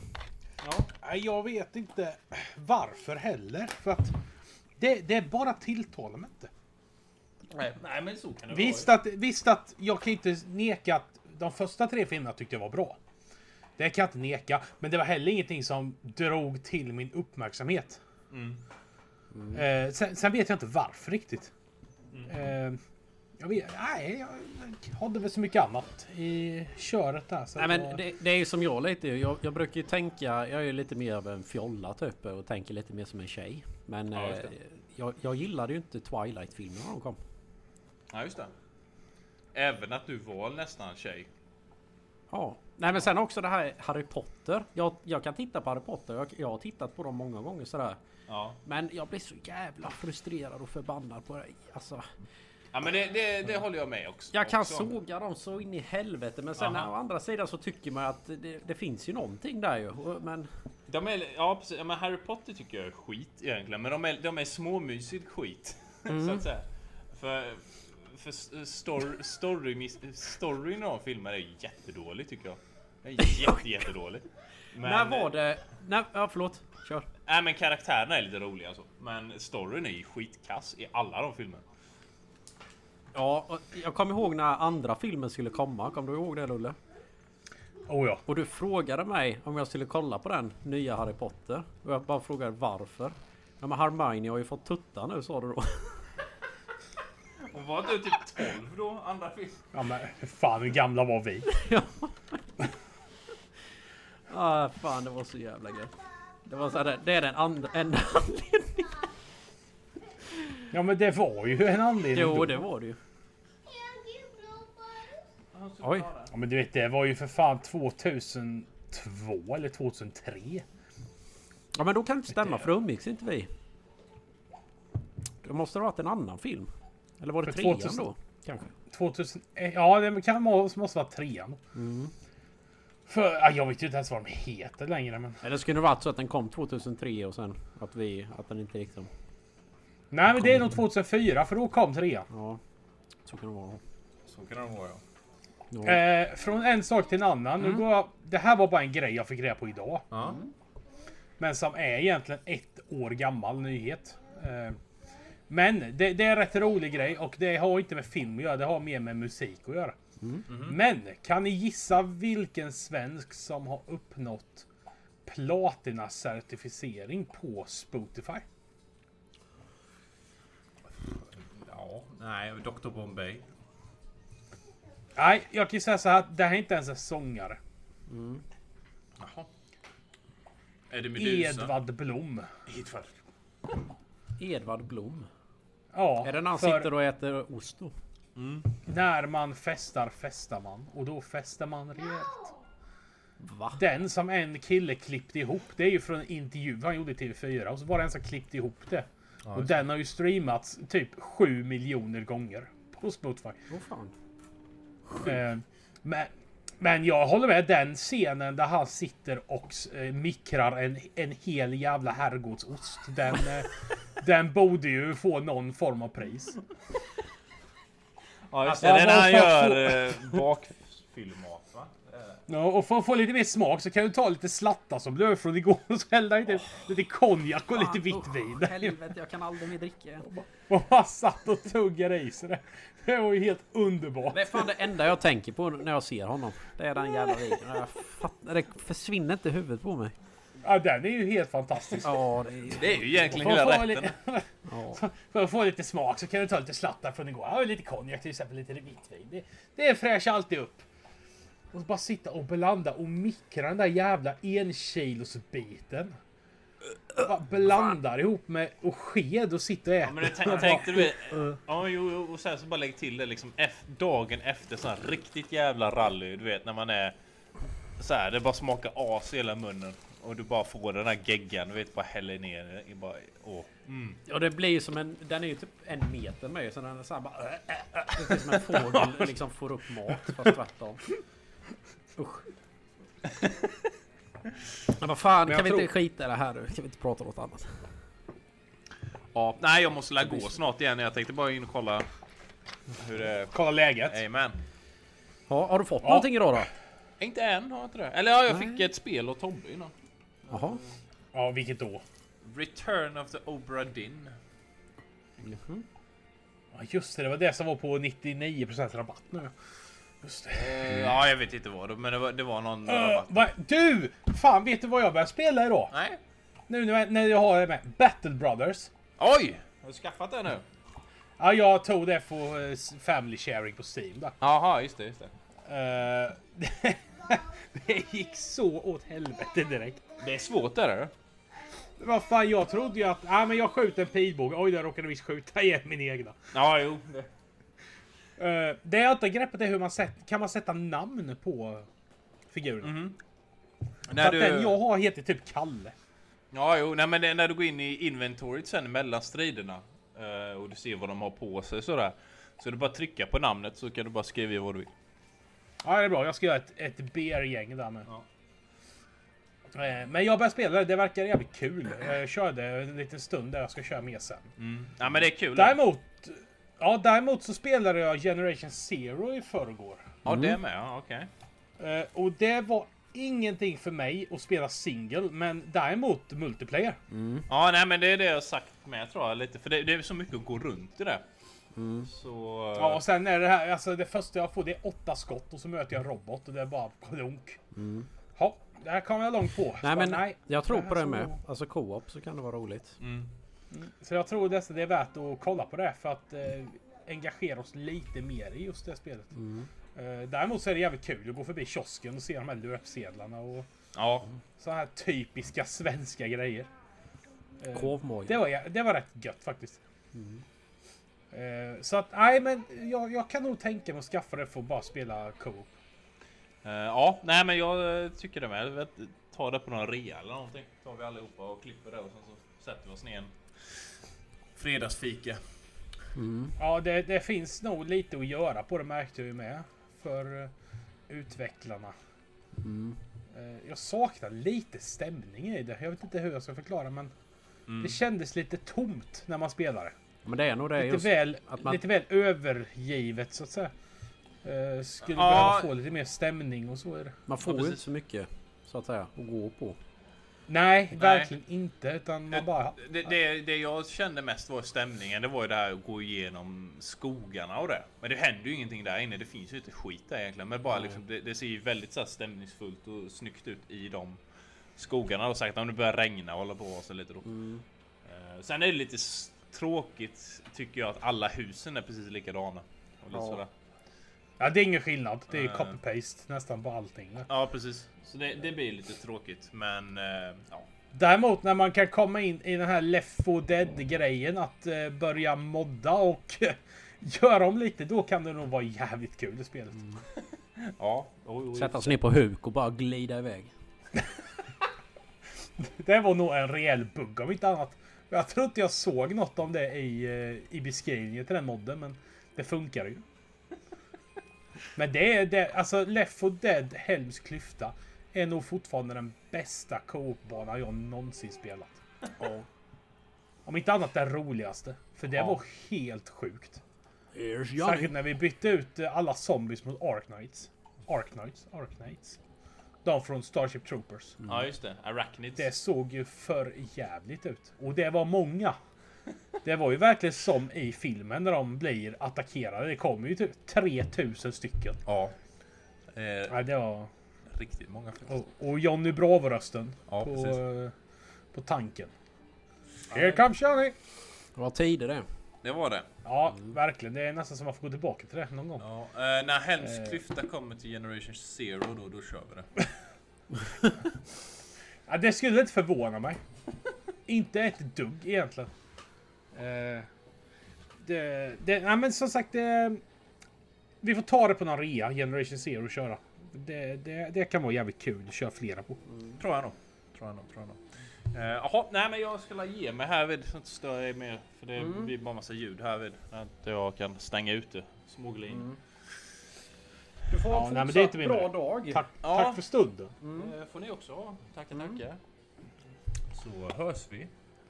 Ja, jag vet inte varför heller. För att det, det bara tilltalar mig inte. nej, nej men så kan det Visst vara. att, visst att jag kan inte neka att de första tre filmerna tyckte jag var bra. Det kan jag inte neka. Men det var heller ingenting som drog till min uppmärksamhet. Mm. Eh, sen, sen vet jag inte varför riktigt. Eh, jag vet, nej, jag hade väl så mycket annat i köret där. Så Nej men jag- det, det är ju som jag lite. Jag, jag brukar ju tänka. Jag är ju lite mer av en fjolla typ och tänker lite mer som en tjej. Men Ja, eh, jag, jag gillade ju inte Twilight-filmerna när de kom. Ja just det. Även att du var nästan tjej. Ja. Nej men sen också det här Harry Potter. Jag, jag kan titta på Harry Potter. Jag, jag har tittat på dem många gånger sådär. Ja. Men jag blir så jävla frustrerad och förbannad på det. Alltså, Ja men det, det, det håller jag med också. jag kan också. såga dem så in i helvete. Men sen Aha. å andra sidan så tycker man att det, det finns ju någonting där ju. Men De är, ja precis, men Harry Potter tycker jag är skit egentligen. Men de är, de är småmysigt skit. så att säga. För, för story, story, storyn av filmer är jättedålig tycker jag. Den är jätte, jättedålig. Men, när var det? När, ja förlåt. Kör. Nej men karaktärerna är lite roliga alltså. Men storyn är ju skitkass i alla de filmerna. Ja, och jag kommer ihåg när andra filmen skulle komma. Kommer du ihåg det Lulle? Oh ja. Och du frågade mig om jag skulle kolla på den nya Harry Potter. Och jag bara frågade varför. Ja men Hermione har ju fått tutta nu sa du då. Och var du typ 12 då? Andra film? ja men fan hur gamla var vi? ah, fan det var så jävla gött. Det var så här, det är den andra enda anledningen. Ja men det var ju en anledning. Jo då. det var det ju. Oj. Ja men du vet det var ju för fan 2002 eller 2003. Ja men då kan det inte stämma för då umgicks inte vi. Det måste ha varit en annan film. Eller var det För trean 2000 då? Kanske? 2000... eh, Ja, det kan, måste måste vara trean. För, ja, jag vet ju inte ens vad de heter längre men... Eller skulle det varit så att den kom 2003 och sen att vi... Att den inte liksom... Nej men det är nog 2004 för då kom trean. Ja. Så kan det vara. Så kan det vara ja. Ja. Eh, från en sak till en annan. Nu går jag, det här var bara en grej jag fick reda på idag. Ja. Men som är egentligen ett år gammal nyhet. Eh, men det, det är en rätt rolig grej och det har inte med film att göra. Det har mer med musik att göra. Men kan ni gissa vilken svensk som har uppnått Platina-certifiering på Spotify? ja. Nej, Dr Bombay. Nej, jag kan ju säga så här. Det här är inte ens en sångare. Jaha. Är det Medusa? Edvard Blom. Edvard. Edvard Blom. Ja, Är det när han för sitter och äter ost då? När man festar, festar man. Och då festar man rejält. Va? Den som en kille klippte ihop, det är ju från en intervju han gjorde i TV4. Och så var det en som klippte ihop det. och den har ju streamats typ 7 miljoner gånger på Spotify. Åh fan. Eh, men, men jag håller med, den scenen där han sitter och eh, mikrar en, en hel jävla herrgårdsost. Den, eh, den borde ju få någon form av pris. Ja just Alltså, det, det är när han gör eh, bakfyllmat va? Ja, och för att få lite mer smak så kan du ta lite slatta som blev från igår och så hälla lite, lite konjak och lite vitt vin. Helvete, jag kan aldrig mer dricka igen. Och bara satt och tuggade i sig det. Det var ju helt underbart. Det är fan det enda jag tänker på när jag ser honom. Det är den jävla videon. Fattar, det försvinner inte i huvudet på mig. Ja, den är ju helt fantastisk. Ja, det är... Det är ju egentligen För hela att, få rätten. lite, Ja. för att få lite smak så kan du ta lite slattar från igår. Ja, lite konjak till exempel, lite vitt vin. Det, det fräschar alltid upp. Och bara sitta och blanda och mikra den där jävla enkilosbiten. Bara blandar ihop med och sked och sitter och äter. Ja, men det tänk, tänkte du... Ja, jo, jo, och sen så bara lägg till det liksom dagen efter sån här riktigt jävla rally. Du vet när man är så här, det bara smakar as i hela munnen. Och du bara får den här geggan, du vet, bara häller ner i bara... Åh. Mm. Och det blir ju som en... Den är ju typ en meter med så den är såhär bara... Äh, äh, äh. Det är som en fågel liksom får upp mat fast tvärtom. Usch. Men vad fan, Men kan vi jag inte skita i det här nu? Kan vi inte prata om något annat? Ja, nej, jag måste lägga gå snart igen. Jag tänkte bara in och kolla hur det är. Kolla läget. Amen. Ja, har du fått Ja. någonting idag då? Inte än, har jag inte det? Eller ja, jag fick ett spel och Tobbe innan. Jaha. Ja, vilket då? Return of the Obra Dinn. Mhm. Ja, just det, det var det som var på 99% rabatt nu. Just det. Eh, Ja, jag vet inte vad det men det var, det var någon Uh, rabatt. va, du! Fan, vet du vad jag börjar spela idag? Nej. Nu när jag, när jag har det med. Battle Brothers. Oj! Har du skaffat det nu? Ja, jag tog det för eh, Family Sharing på Steam där. Jaha, just det, just det. Eh, det gick så åt helvete direkt. Det är svårt det där. Vad fan, jag trodde ju att ah, men jag skjuter en pilbåge. Oj, jag råkade visst skjuta igen min egna. Ja, jo. Det. Uh, det jag inte greppet är hur man sätter, kan man sätta namn på figurerna. För När att den du... jag har heter typ Kalle. Ja, jo, nej men det, när du går in i inventoriet sen mellan striderna eh, och du ser vad de har på sig sådär. Så är det bara trycka på namnet så kan du bara skriva vad du vill. Ja, det är bra. Jag ska göra ett, ett BR-gäng där nu. Ja. Eh, Men jag börjar spela det. Verkar jävligt kul. Jag körde en liten stund där jag ska köra mer sen. Mm. Ja, men det är kul. Däremot... Ja, däremot så spelade jag Generation Zero i förrgår. Ja, det med. Ja, okej. Eh, Och det var ingenting för mig att spela single, men däremot multiplayer. Ja, nej men det är det jag sagt med tror jag lite. För det, det är så mycket att gå runt i det. Så... Ja, och sen är det här, alltså det första jag får det är åtta skott och så möter jag en robot och det är bara klunk. Ja, det här kommer jag långt på. Nej men bara, jag tror på det så- med. Alltså co-op så kan det vara roligt. Mm. Så jag tror nästan det är värt att kolla på det för att eh, engagera oss lite mer i just det spelet. Eh, däremot så är det jävligt kul att gå förbi kiosken och se de här löpsedlarna och Ja. så här typiska svenska grejer. Eh, det, var, det var rätt gött faktiskt. Eh, så att, nej men jag, jag kan nog tänka mig att skaffa det för att bara spela co-op. Eh, ja, nej men jag eh, tycker det med. Ta det på någon rea eller någonting. Tar vi allihopa och klipper det och sen så sätter vi oss ner en fredagsfika. Ja, det, det finns nog lite att göra på det märkte ju med. För eh, utvecklarna. Eh, jag saknar lite stämning i det. Jag vet inte hur jag ska förklara men Mm. det kändes lite tomt när man spelade. Men det är nog det Lite just väl, att man- lite väl övergivet så att säga. Eh, skulle Ja. behöva få lite mer stämning och så är det. Man får Ja, ju precis. inte så mycket så att säga att gå på. Nej, verkligen inte. Utan man bara... Det, det, det jag kände mest var stämningen. Det var ju det här att gå igenom skogarna och det. Men det händer ju ingenting där inne. Det finns ju inte skit där egentligen. Men bara liksom, det, det ser ju väldigt så här stämningsfullt och snyggt ut i de skogarna. Och sagt om det börjar regna och hålla på och så lite då. Eh, sen är det lite tråkigt tycker jag att alla husen är precis likadana. Och lite Ja. sådär. Ja, det är ingen skillnad. Det är copy-paste nästan på allting. där. Ja precis. Så det, det blir lite tråkigt. Men eh, ja. Däremot när man kan komma in i den här Left 4 Dead grejen att eh, börja modda och göra om lite. Då kan det nog vara jävligt kul i spelet. Ja. Oj, oj. Sätta sig ner på huk och bara glida iväg. Det var nog en rejäl bugg om inte annat. Jag tror inte jag såg något om det i, eh, i beskrivningen till den modden, men det funkar ju. Men det är det, alltså Left 4 Dead Helms klyfta är nog fortfarande den bästa co-op-banan jag någonsin spelat. Om inte annat den roligaste. För det Ja. var helt sjukt. Särskilt när vi bytte ut eh, alla zombies mot Ark Knights. Ark Knights? Ark Knights. De från Starship Troopers. Ja just det. Arachnids. Det såg ju för jävligt ut. Och det var många. Det var ju verkligen som i filmen när de blir attackerade. Det kommer ju typ 3000 stycken. Ja. Eh, Ja, det var... riktigt många faktiskt. Och, och Johnny Bravo-rösten Ja, på, precis. eh, på tanken. Here comes Johnny! Det var tider det. Det var det. Ja, verkligen. Det är nästan som att man får gå tillbaka till det någon gång. Ja, eh, när Helms Eh. klyfta kommer till Generation Zero då, då kör vi det. Ja, det skulle inte förvåna mig. inte ett dugg egentligen. Eh, det, det, ja, men som sagt, det, vi får ta det på någon rea, Generation Zero och köra. Det, det, det kan vara jävligt kul att köra flera på. Tror jag nog. Tror jag nog. Tror jag nog. Eh, Jaha, nej men jag skulle ge mig härvid så att inte störa er mer. För det blir bara massa ljud härvid. När inte jag kan stänga ute. Smuggla in. Du får Ja, en nej, men det är fortsatt inte min bra väg. dag. Tack, Ja. tack för stunden. Eh, får ni också ha. Tackar, tackar. Så hörs vi.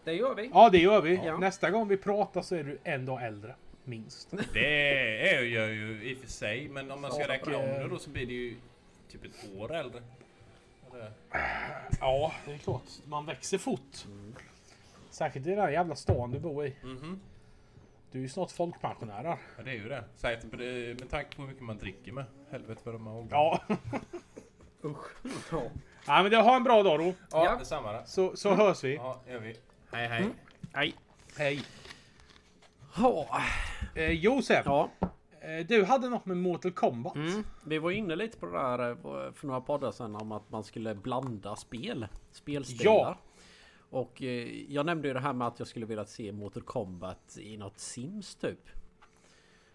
Det gör vi. Ja, det gör vi. Ja. Nästa gång vi pratar så är du en dag äldre. Minst. Det är jag ju i och för sig. Men om man ska räkna om det då så blir det ju typ ett år äldre. Eller? Ja, det är klart. Man växer fort. Särskilt i den här jävla stan du bor i. Mhm. Du är ju snart folkpensionär där. Ja det är ju det. Säkert med, tanke på hur mycket man dricker med. Helvete vad de har åldrar. Ja. Ja. ja, men det har en bra dag då. ja Ja. detsamma då. Så, så hörs vi. Ja, gör vi. Hej hej. Nej. Hej. Ja. Eh, Josef, ja. eh, du hade något med Mortal Kombat. Mm. Vi var inne lite på det där eh, för några poddar sedan om att man skulle blanda spel. Spelstilar. Ja. Och eh, jag nämnde ju det här med att jag skulle vilja se Mortal Kombat i något Sims typ.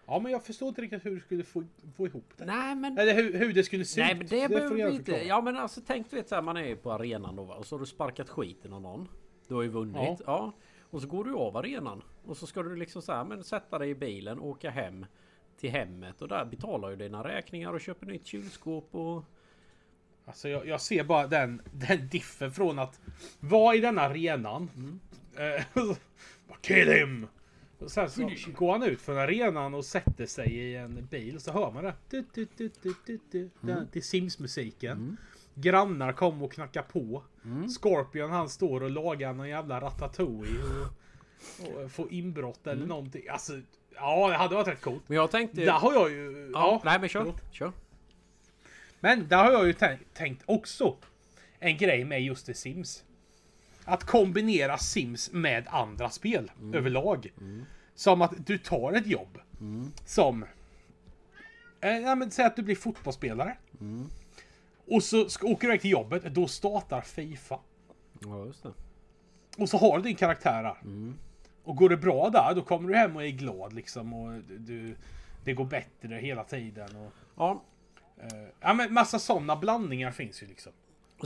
Ja, men jag förstår inte riktigt hur du skulle få, få ihop det. Nej men... Eller hur, hur det skulle se Nej ut. men det, får behöver vi inte. Ja men alltså tänk du vet såhär man är ju på arenan då va? Och så har du sparkat skiten av någon. Du har ju vunnit. Ja. Och så går du av arenan. Och så ska du liksom så här, men sätta dig i bilen och åka hem. Till hemmet och där betalar du dina räkningar och köper nytt kylskåp och... Alltså jag, jag ser bara den, den diffen från att vara i den arenan. Eh, bara, Kill him! Och sen så går han ut från arenan och sätter sig i en bil och så hör man det. Du, du, du, du, du, du. Den, till Sims-musiken. Grannar kommer och knackar på. Scorpion han står och lagar någon jävla ratatouille. Och, och får inbrott eller någonting. Alltså, ja det hade varit rätt coolt. Men jag tänkte... Där har jag ju... Ja, nej men kör. Kör. Men där har jag ju tänkt, tänkt också en grej med just det Sims. Att kombinera Sims med andra spel överlag. Som att du tar ett jobb. Som... Eh, ja, men, säg att du blir fotbollsspelare. Och så ska, åker du iväg till jobbet. Då startar Fifa. Ja just det. Och så har du din karaktär där. Och går det bra där, då kommer du hem och är glad liksom. Och du, det går bättre hela tiden. Och, Ja. eh, ja men massa sådana blandningar finns ju liksom.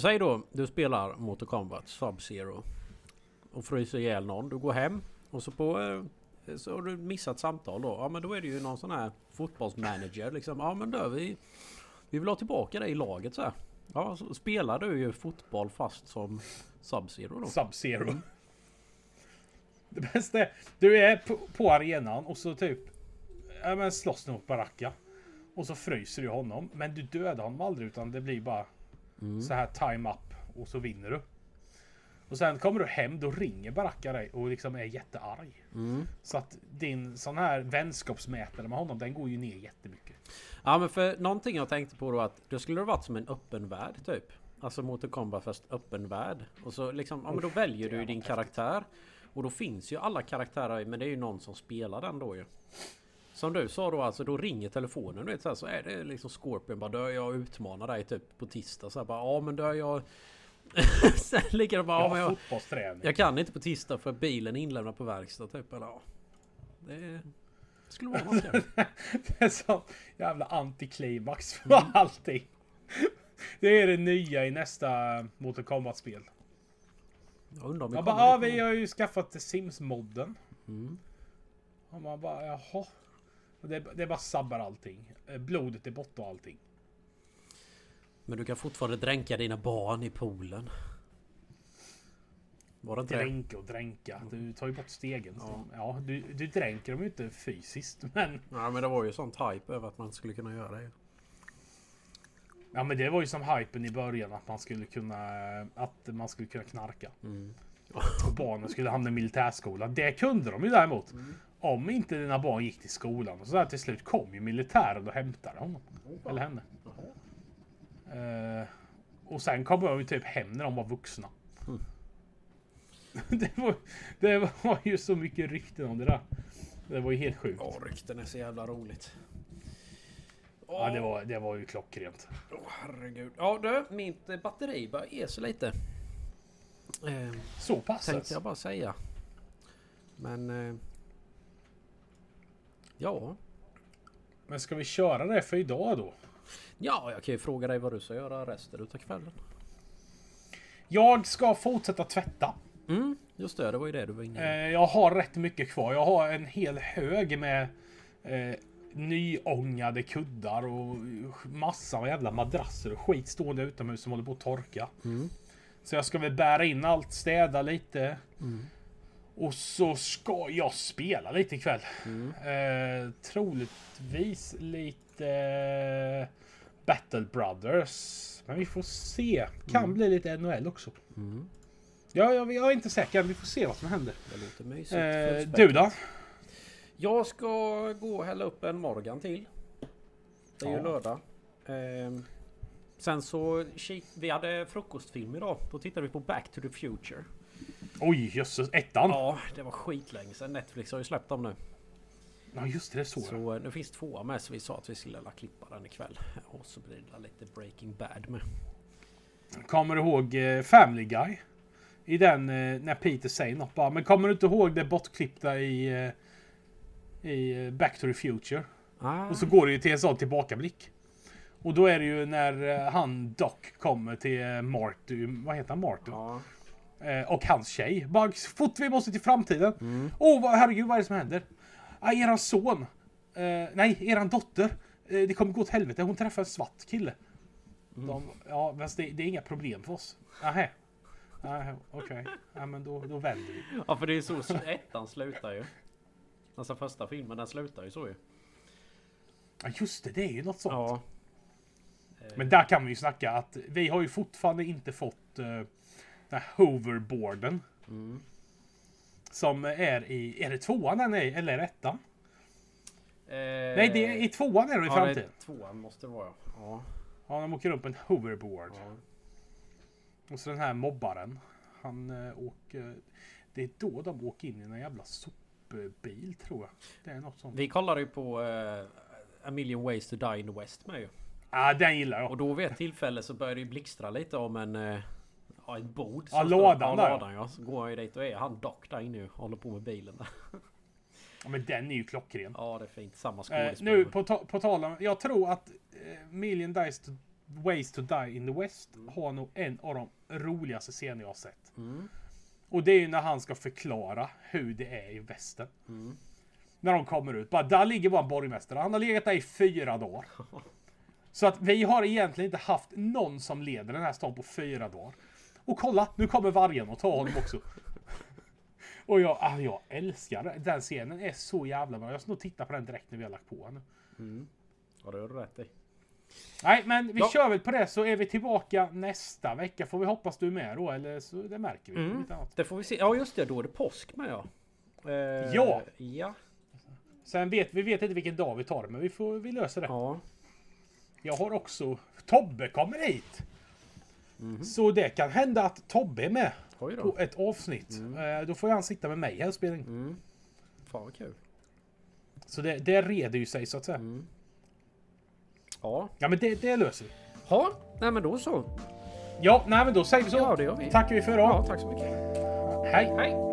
Säg då du spelar Mortal Kombat Sub-Zero. Och fryser ihjäl någon. Du går hem. Och så på... eh, Så har du missat samtal då. Ja men då är det ju någon sån här fotbollsmanager liksom. Ja men då vi... Vi vill ha tillbaka dig i laget så här. Ja så spelar du ju fotboll fast som Sub-Zero då. Sub-Zero. Det bästa är, du är på, på arenan och så typ ja, men slåss du mot Baracka. Och så fryser du honom. Men du dödar honom aldrig utan det blir bara så här time up och så vinner du. Och sen kommer du hem, då ringer Baracka dig och liksom är jättearg. Så att din sån här vänskapsmätare med honom, den går ju ner jättemycket. Ja men för någonting jag tänkte på då att det skulle ha varit som en öppen värld typ. Alltså Mortal Kombat fast öppen värld. Och så liksom, ja men då väljer du din karaktär. Och då finns ju alla karaktärer men det är ju någon som spelar den då ju. Som du sa då alltså, då ringer telefonen du vet så, här, så är det liksom Scorpion bara jag utmanar dig typ på tisdag så här, bara ja men dör jag... Sen ligger det bara ja, jag, fotbollsträning. jag kan inte på tisdag för bilen är inlämnad på verkstad typ eller ja. Det skulle vara något Det är så jävla antiklimax för allting. Det är det nya i nästa Mortal Kombat-spel. Jag undrar om vi kommer bara, dit vi har ju skaffat Sims-modden. Mm. Och man bara, jaha. Det, det bara sabbar allting. Eh, Blodet är borta och allting. Men du kan fortfarande dränka dina barn i poolen. Var det inte? Dränka och dränka. Du tar ju bort stegen. Ja, ja du, du dränker dem ju inte fysiskt. Men, Ja men det var ju sånt hype över att man skulle kunna göra det. ja, men det var ju som hypen i början. Att man skulle kunna, att man skulle kunna knarka. Mm. Och barnen skulle hamna i militärskolan. Det kunde de ju däremot. Om inte dina barn gick till skolan. Och så där till slut kom ju militären och hämtade honom. Eller henne. Eh, och sen kom de ju typ hem när de var vuxna. det, var, det var ju så mycket rykten om det där. Det var ju helt sjukt. Ja rykten är så jävla roligt. Ja, det var, det var ju klockrent. Åh herregud. Ja du, mitt batteri börjar ge sig lite. Eh, Så pass tänkte jag bara säga. Men... Eh, ja. Men ska vi köra det för idag då? Ja, jag kan ju fråga dig vad du ska göra resten utav kvällen. Jag ska fortsätta tvätta. Mm, just det. Det var ju det du var inne Eh, i. jag har rätt mycket kvar. Jag har en hel hög med eh, nyångade kuddar och massa jävla madrasser och skit stående utomhus som håller på att torka. Mm. Så jag ska väl bära in allt, städa lite. Och så ska jag spela lite ikväll. Eh, troligtvis lite eh, Battle Brothers. Men vi får se. Kan bli lite NHL också. Mm. Ja, jag, jag är inte säker. Vi får se vad som händer. Det låter mysigt. Eh, du då? Jag ska gå och hälla upp en Morgan till. Det är ju Ja. lördag. Ehm, sen så vi hade frukostfilm idag. Då tittade vi på Back to the Future. Oj, jösses. Ettan? Ja, Ja, det var skitlänge sedan. Netflix har ju släppt dem nu. Just det. Det är så. Så eh, nu finns tvåa med så vi sa att vi skulle la klippa den ikväll. Och så blir det lite Breaking Bad med. Kommer du ihåg eh, Family Guy? I den eh, när Peter säger något bara. Men kommer du inte ihåg det bortklippta i, i Back to the Future? Ah, Och så går det ju till en sån tillbakablick. Och då är det ju när han Doc kommer till Marty. Vad heter han? Marty? ja. Eh, och hans tjej. Bara fort vi måste till framtiden. Åh, vad, herregud, vad är det som händer? Ah, eran son. Eh, nej, eran dotter. Eh, det kommer gå åt helvete. Hon träffar en svart kille. De, ja, men det, det är inga problem för oss. Nej, Okej. Ja, men då, då vänder vi. ja, för det är så ettan slutar ju. Alltså första filmen den slutar ju så ju. Ja, just det. Det är ju något sånt. Ja. Men där kan vi ju snacka att vi har ju fortfarande inte fått uh, den här hoverboarden. Mm. Som är i, är det tvåan den är i, eller är det ettan? Eh, Nej, det är i tvåan är det i ja, framtiden. det tvåan måste det vara. Ja. Ja, de åker upp en hoverboard. ja. Och så den här mobbaren. Han uh, åker... Det är då de åker in i en jävla sopbil tror jag. Det är något sånt. Vi kollade ju på eh, A Million Ways to Die in the West med ju. ah, den gillar jag. Och då vid ett tillfälle så började det ju blixtra lite om en... Eh, ja, ett bord. Ja, lådan där. lådan ja. Så går han ju dit och är han dock där inne och håller på med bilen. Ja, men den är ju klockren. Ja, det är fint. Samma Eh, skådespelare. nu på, ta på tal om... Jag tror att eh, Million Dice to, Ways to Die in the West har nog en av de roligaste scener jag har sett. Mm. Och det är ju när han ska förklara hur det är i västern. När de kommer ut. Bara, där ligger bara en borgmästare. Han har legat där i fyra dagar. Så att vi har egentligen inte haft någon som leder den här stan på fyra dagar. Och kolla, nu kommer vargen och tar honom också. Och jag, ah, jag älskar den. Den scenen är så jävla bra. Jag ska nog titta på den direkt när vi har lagt på den nu. Ja, det har du rätt i. Nej, men vi Ja. kör väl på det så är vi tillbaka nästa vecka. Får vi hoppas du är med då, eller så det märker vi. Mm. Det får vi se. Ja, just det. Då är det påsk med ja. Eh, Ja. Ja. Sen vet vi vet inte vilken dag vi tar men vi, får, vi löser det. Ja. Jag har också... Tobbe kommer hit! Så det kan hända att Tobbe är med på ett avsnitt. Eh, Då får han sitta med mig här in. Mm. Fan vad kul. Så det, det reder ju sig så att säga. Ja. Ja men det, det löser vi. Ja, nej men då så. Ja, nej men då säger vi så. Ja, det gör vi. Tackar vi för idag. Ja, tack så mycket. Hej! Hej!